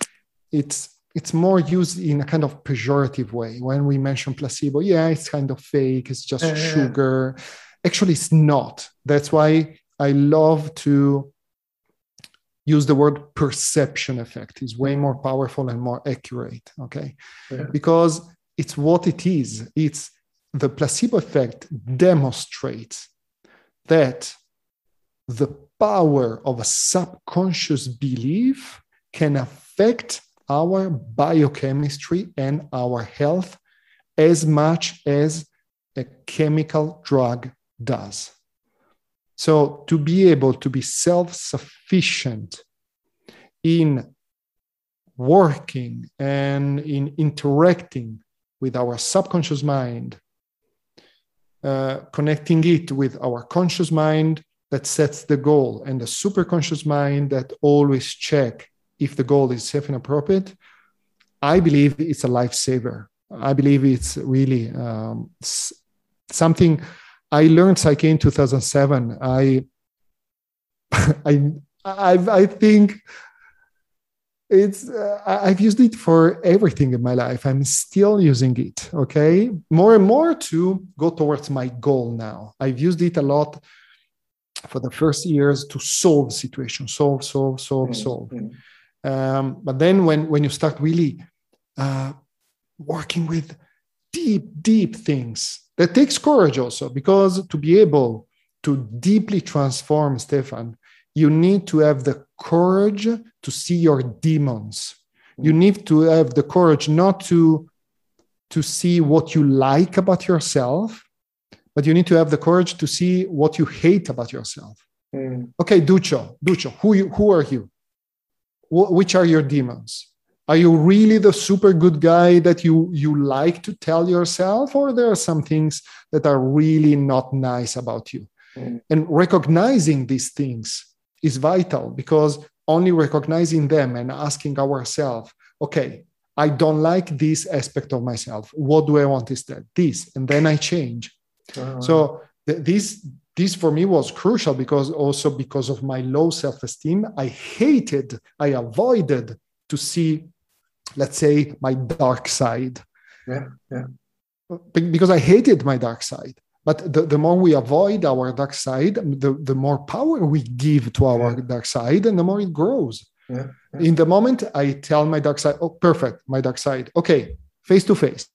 C: it's it's more used in a kind of pejorative way when we mention placebo yeah it's kind of fake it's just sugar actually it's not that's why i love to use the word perception effect is way more powerful and more accurate okay yeah. because it's what it is it's the placebo effect demonstrates that the power of a subconscious belief can affect our biochemistry and our health as much as a chemical drug does. So, to be able to be self sufficient in working and in interacting with our subconscious mind, uh, connecting it with our conscious mind that sets the goal and the superconscious mind that always check if the goal is safe and appropriate i believe it's a lifesaver. I believe it's really um, something i learned PSYCH-K in 2007 i i I, I think it's uh, i've used it for everything in my life i'm still using it okay more and more to go towards my goal now i've used it a lot for the first years to solve situation, solve, solve, solve, mm-hmm. solve. Um, but then when when you start really uh, working with deep, deep things, that takes courage also because to be able to deeply transform Stefan, you need to have the courage to see your demons. You mm. need to have the courage not to to see what you like about yourself, but you need to have the courage to see what you hate about yourself. Mm. Okay, Duccio, Duccio, who, you, who are you? Wh- which are your demons? Are you really the super good guy that you, you like to tell yourself, or there are some things that are really not nice about you? Mm. And recognizing these things is vital because only recognizing them and asking ourselves, okay, I don't like this aspect of myself. What do I want instead? This. And then I change. Uh-huh. So th- this this for me was crucial because also because of my low self-esteem, I hated, I avoided to see, let's say, my dark side.
B: Yeah, yeah.
C: Because I hated my dark side. But the, the more we avoid our dark side, the, the more power we give to our yeah. dark side, and the more it grows. Yeah, yeah. In the moment I tell my dark side, oh, perfect, my dark side. Okay, face to face.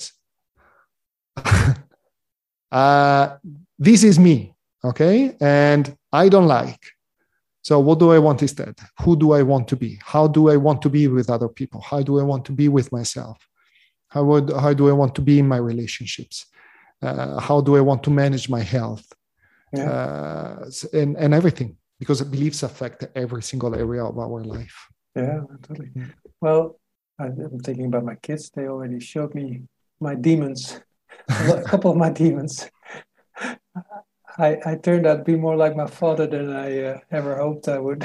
C: uh, this is me, okay? And I don't like. So, what do I want instead? Who do I want to be? How do I want to be with other people? How do I want to be with myself? How, would, how do I want to be in my relationships? Uh, how do I want to manage my health? Yeah. Uh, and, and everything, because beliefs affect every single area of our life.
B: Yeah, totally. Well, I'm thinking about my kids. They already showed me my demons a couple of my demons. I, I turned out to be more like my father than I uh, ever hoped I would.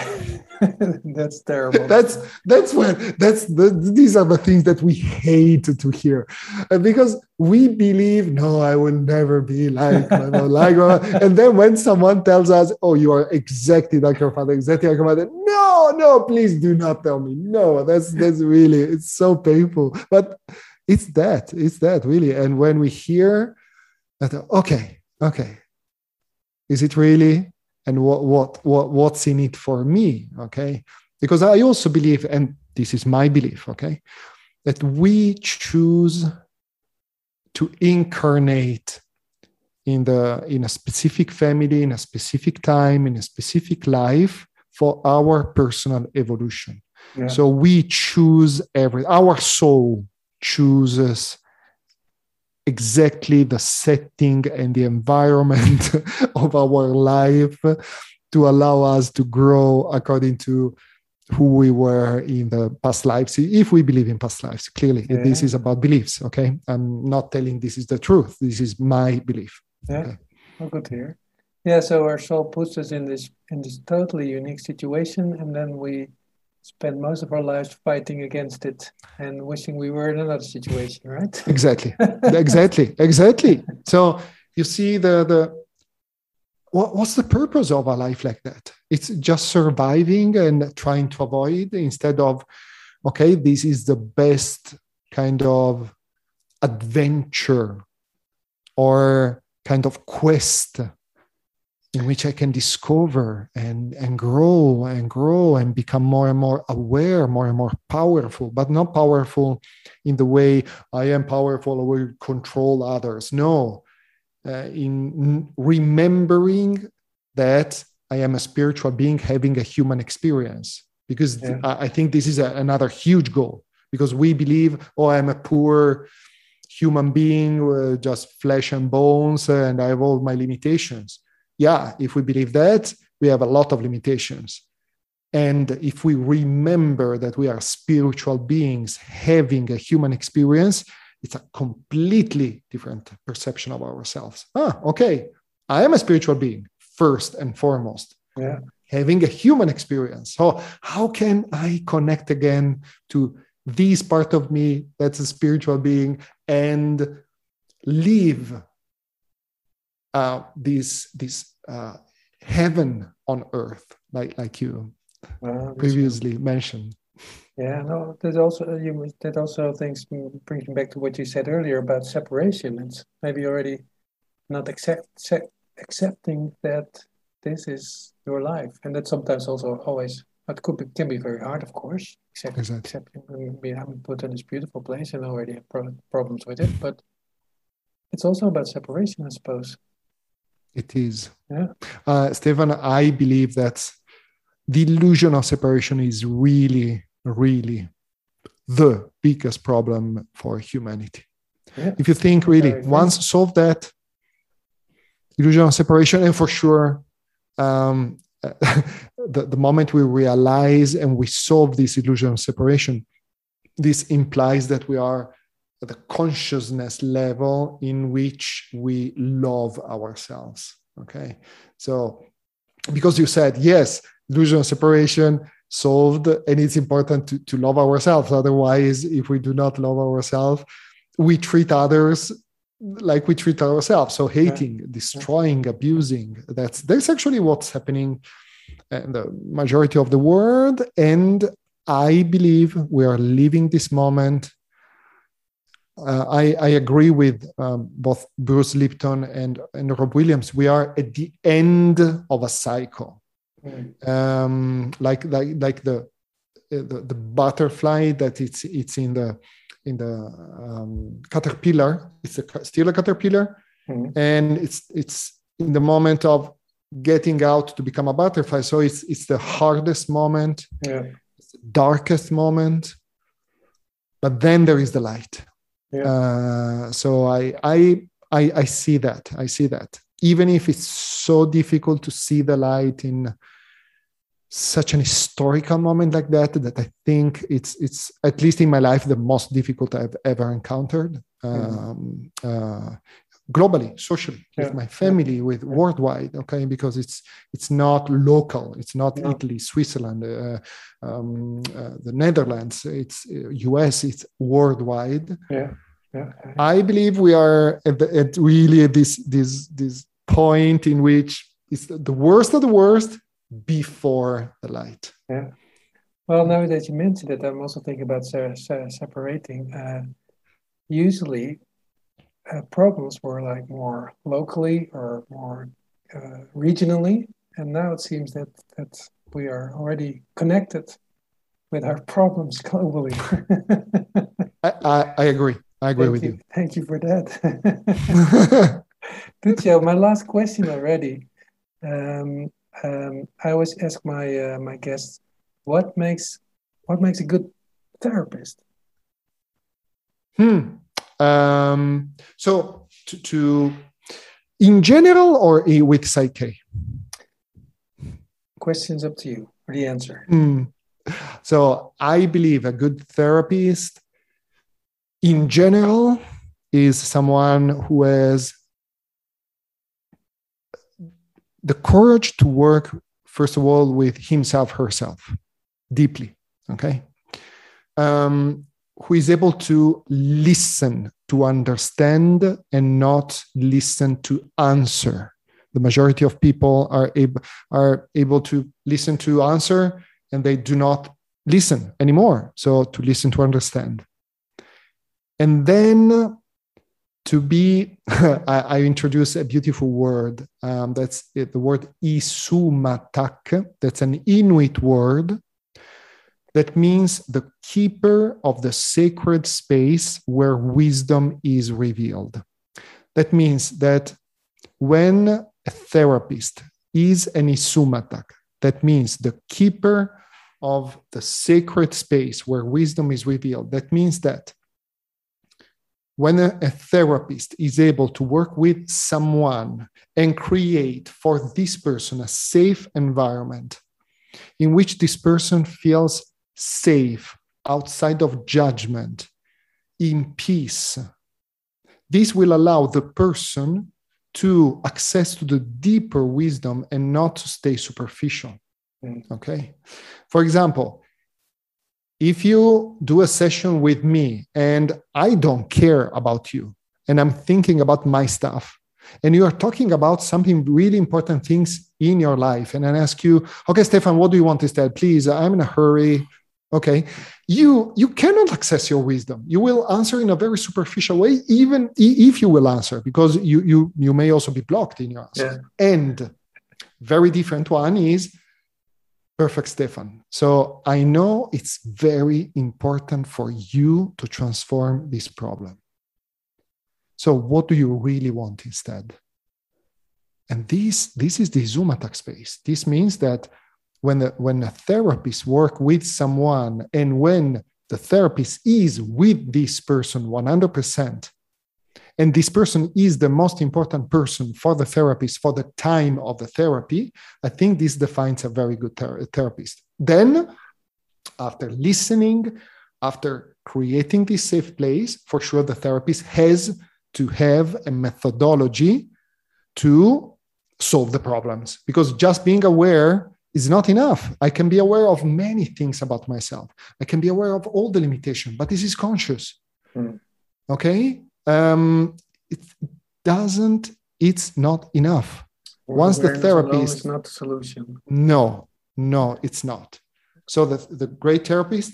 B: that's terrible.
C: That's that's when that's the, these are the things that we hate to hear, uh, because we believe no, I will never be like my like and then when someone tells us, oh, you are exactly like your father, exactly like your mother, no, no, please do not tell me. No, that's that's really it's so painful, but it's that it's that really and when we hear that okay okay is it really? And what what what what's in it for me? Okay? Because i also believe and this is my belief okay that we choose to incarnate in the in a specific family in a specific time in a specific life for our personal evolution. Yeah. so we choose every our soul chooses exactly the setting and the environment of our life to allow us to grow according to who we were in the past lives if we believe in past lives. Clearly yeah. this is about beliefs okay? I'm not telling this is the truth. This is my belief.
B: Yeah. Okay. well, good to hear. Yeah so our soul puts us in this in this totally unique situation and then we spend most of our lives fighting against it and wishing we were in another situation right?
C: Exactly. Exactly. Exactly. So you see the the what, what's the purpose of a life like that? It's just surviving and trying to avoid instead of, okay, this is the best kind of adventure or kind of quest in which I can discover and, and grow and grow and become more and more aware, more and more powerful, but not powerful in the way I am powerful or will control others. No, uh, in remembering that I am a spiritual being having a human experience. Because yeah. I think this is a, another huge goal. Because we believe, oh, I'm a poor human being, uh, just flesh and bones, and I have all my limitations. Yeah, if we believe that, we have a lot of limitations. And if we remember that we are spiritual beings having a human experience, it's a completely different perception of ourselves. Ah, okay, I am a spiritual being first and foremost.
B: Yeah.
C: Having a human experience. So, how can I connect again to this part of me that's a spiritual being and live uh, this this uh, heaven on earth, like like you previously mentioned?
B: Yeah, no, that also you that also things brings me back to what you said earlier about separation. It's maybe already not accept, accept accepting that this is your life, and that sometimes also always it could be, can be very hard, of course. Accept, exactly. Accepting, I mean, I'm put in this beautiful place and already have pro- problems with it, but it's also about separation, I suppose.
C: It is.
B: Yeah.
C: Uh, Stefan, I believe that the illusion of separation is really really the biggest problem for humanity. Yeah. If you think really, once solve that illusion of separation, and for sure, um, the, the moment we realize and we solve this illusion of separation, this implies that we are the consciousness level in which we love ourselves. Okay. So, because you said, yes, illusion of separation solved and it's important to, to love ourselves otherwise if we do not love ourselves we treat others like we treat ourselves so hating yeah. destroying abusing that's that's actually what's happening in the majority of the world and i believe we are living this moment uh, I, I, agree with um, both Bruce Lipton and, and Rob Williams. We are at the end of a cycle um, like like like the, the, the butterfly that it's it's in the in the um, caterpillar. It's a, still a caterpillar, mm-hmm. and it's it's in the moment of getting out to become a butterfly. So it's it's the hardest moment,
B: yeah.
C: the darkest moment, but then there is the light.
B: Yeah.
C: Uh, so I I I I see that. I see that. Even if it's so difficult to see the light in such an historical moment like that that I think it's it's at least in my life the most difficult I've ever encountered. Um, uh, globally, socially, yeah. with my family, with yeah. worldwide. Okay, because it's it's not local. It's not no. Italy, Switzerland, uh, um, uh, the Netherlands. It's U.S. Uh, it's worldwide.
B: Yeah. Yeah.
C: I believe we are at, the, at really at this this this point in which it's the worst of the worst before the light.
B: Yeah. Well, now that you mentioned it, I'm also thinking about se- se- separating. Uh, usually, problems were like more locally or more uh, regionally, and now it seems that that we are already connected with our problems globally.
C: I, I, I, agree. I agree
B: Thank
C: with
B: you.
C: you.
B: Thank you for that. Duccio, my last question already. Um, um, I always ask my uh, my guests, what makes what makes a good therapist?
C: Hmm. Um, so to, to in general or with PSYCH-K?
B: Questions up to you for the answer.
C: Hmm. So I believe a good therapist in general is someone who has the courage to work, first of all, with himself, herself, deeply. Okay. Um, who is able to listen to understand and not listen to answer. The majority of people are able are able to listen to answer and they do not listen anymore. So to listen to understand. And then to be I, I introduce a beautiful word um, that's it, the word isumatak. That's an inuit word that means the keeper of the sacred space where wisdom is revealed. That means that when a therapist is an isumatak, that means the keeper of the sacred space where wisdom is revealed. That means that when a, a, therapist is able to work with someone and create for this person a safe environment in which this person feels safe, outside of judgment, in peace. This will allow the person to access to the deeper wisdom and not to stay superficial. Mm. Okay. For example, if you do a session with me and I don't care about you and I'm thinking about my stuff, and you are talking about something really important things in your life, and I ask you, okay, Stefan, what do you want instead? Please, I'm in a hurry okay? You you cannot access your wisdom. You will answer in a very superficial way even if you will answer because you you you may also be blocked in your answer. Yeah. and very different one is perfect stefan. So i know it's very important for you to transform this problem. So what do you really want instead? And this this is the isumatak space. This means that when a, when a therapist work with someone and when the therapist is with this person 100% and this person is the most important person for the therapist for the time of the therapy i think this defines a very good ther- therapist. Then after listening after creating this safe place for sure the therapist has to have a methodology to solve the problems. Because just being aware is not enough. I can be aware of many things about myself. I can be aware of all the limitation, but this is conscious. Mm. Okay. Um, it doesn't, it's not enough.
B: Or Once the therapist. is not the solution.
C: No, no, it's not. So the, the great therapist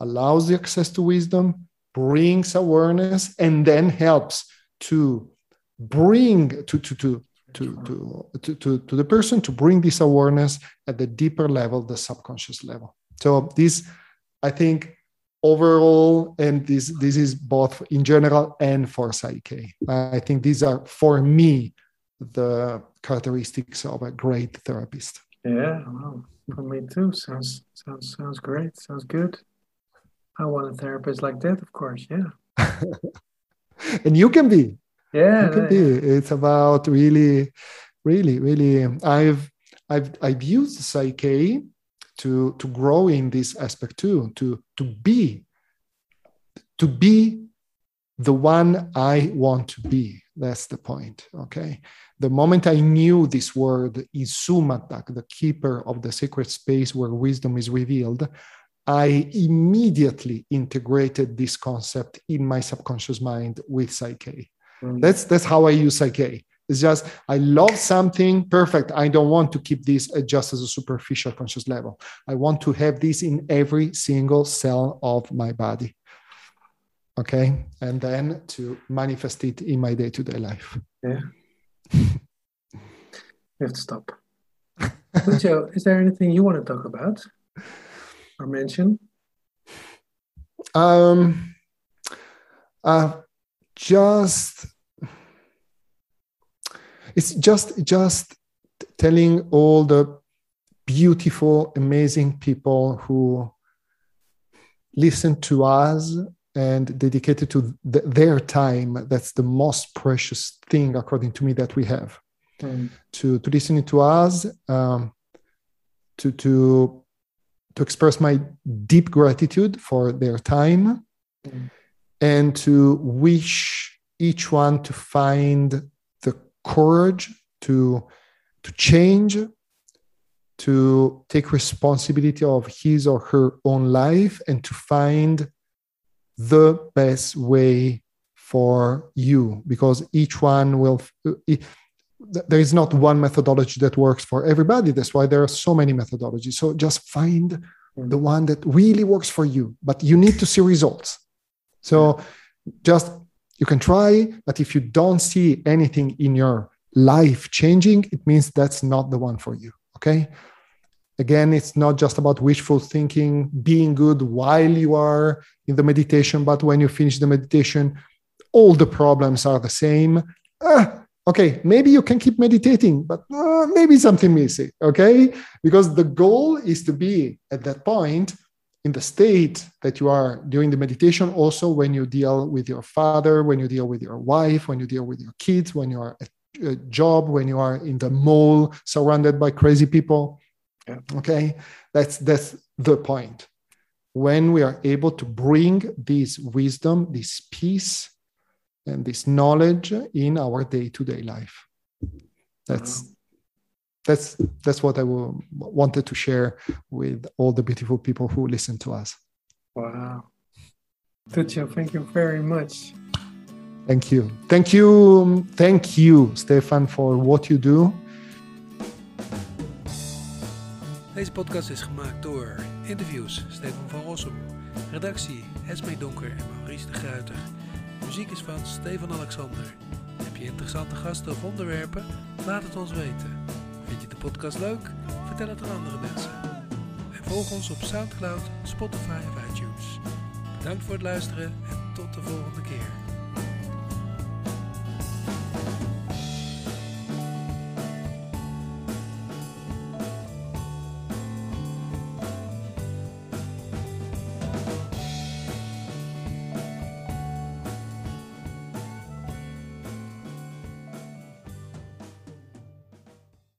C: allows the access to wisdom, brings awareness, and then helps to bring to, to, to to, to, to, to, the person to bring this awareness at the deeper level, the subconscious level. So this, I think, overall, and this this is both in general and for PSYCH-K. I think these are for me the characteristics of a great therapist.
B: Yeah, well, for me too. Sounds sounds sounds great. Sounds good. I want a therapist like that, of course. Yeah.
C: and you can be
B: yeah,
C: it be. It's about really, really, really. Um, I've I've I've used PSYCH-K to to grow in this aspect too. To to be to be the one I want to be. That's the point. Okay. The moment I knew this word Isumatak, the keeper of the sacred space where wisdom is revealed, I immediately integrated this concept in my subconscious mind with PSYCH-K. Mm. That's that's how I use PSYCH-K. It's just I love something perfect. I don't want to keep this just as a superficial conscious level. I want to have this in every single cell of my body. Okay, and then to manifest it in my day-to-day life.
B: Yeah. you have to stop. Joe, is there anything you want to talk about or mention?
C: Um, uh, just it's just just telling all the beautiful, amazing people who listen to us and dedicated to th- their time. That's the most precious thing, according to me, that we have. Mm. To to listening to us, um, to to to express my deep gratitude for their time, mm. And to wish each one to find the courage to to change to take responsibility of his or her own life and to find the best way for you because each one will uh, there is not one methodology that works for everybody. That's why there are so many methodologies. So just find hmm. the one that really works for you but you need to see results so just you can try but if you don't see anything in your life changing it means that's not the one for you okay Again, it's not just about wishful thinking, being good while you are in the meditation, but when you finish the meditation, all the problems are the same. Ah, okay, maybe you can keep meditating, but uh, maybe something missing. Okay, because the goal is to be at that point in the state that you are during the meditation, also when you deal with your father, when you deal with your wife, when you deal with your kids, when you are at a job, when you are in the mall surrounded by crazy people. Yeah. Okay, that's that's the point. When we are able to bring this wisdom, this peace, and this knowledge in our day-to-day life. That's. That's that's what I will, wanted to share with all the beautiful people who listen to us.
B: Wow. Duccio, thank you very much.
C: Thank you. Thank you. Thank you, Stefan, for what you do
A: Deze podcast is gemaakt door interviews Stefan van Rossum, redactie Esme Donker en Maurice de Gruiter. muziek is van Stefan Alexander. Heb je interessante gasten of onderwerpen? Laat het ons weten. Podcast leuk? Vertel het aan andere mensen. En volg ons op Soundcloud, Spotify en iTunes. Bedankt voor het luisteren en tot de volgende keer.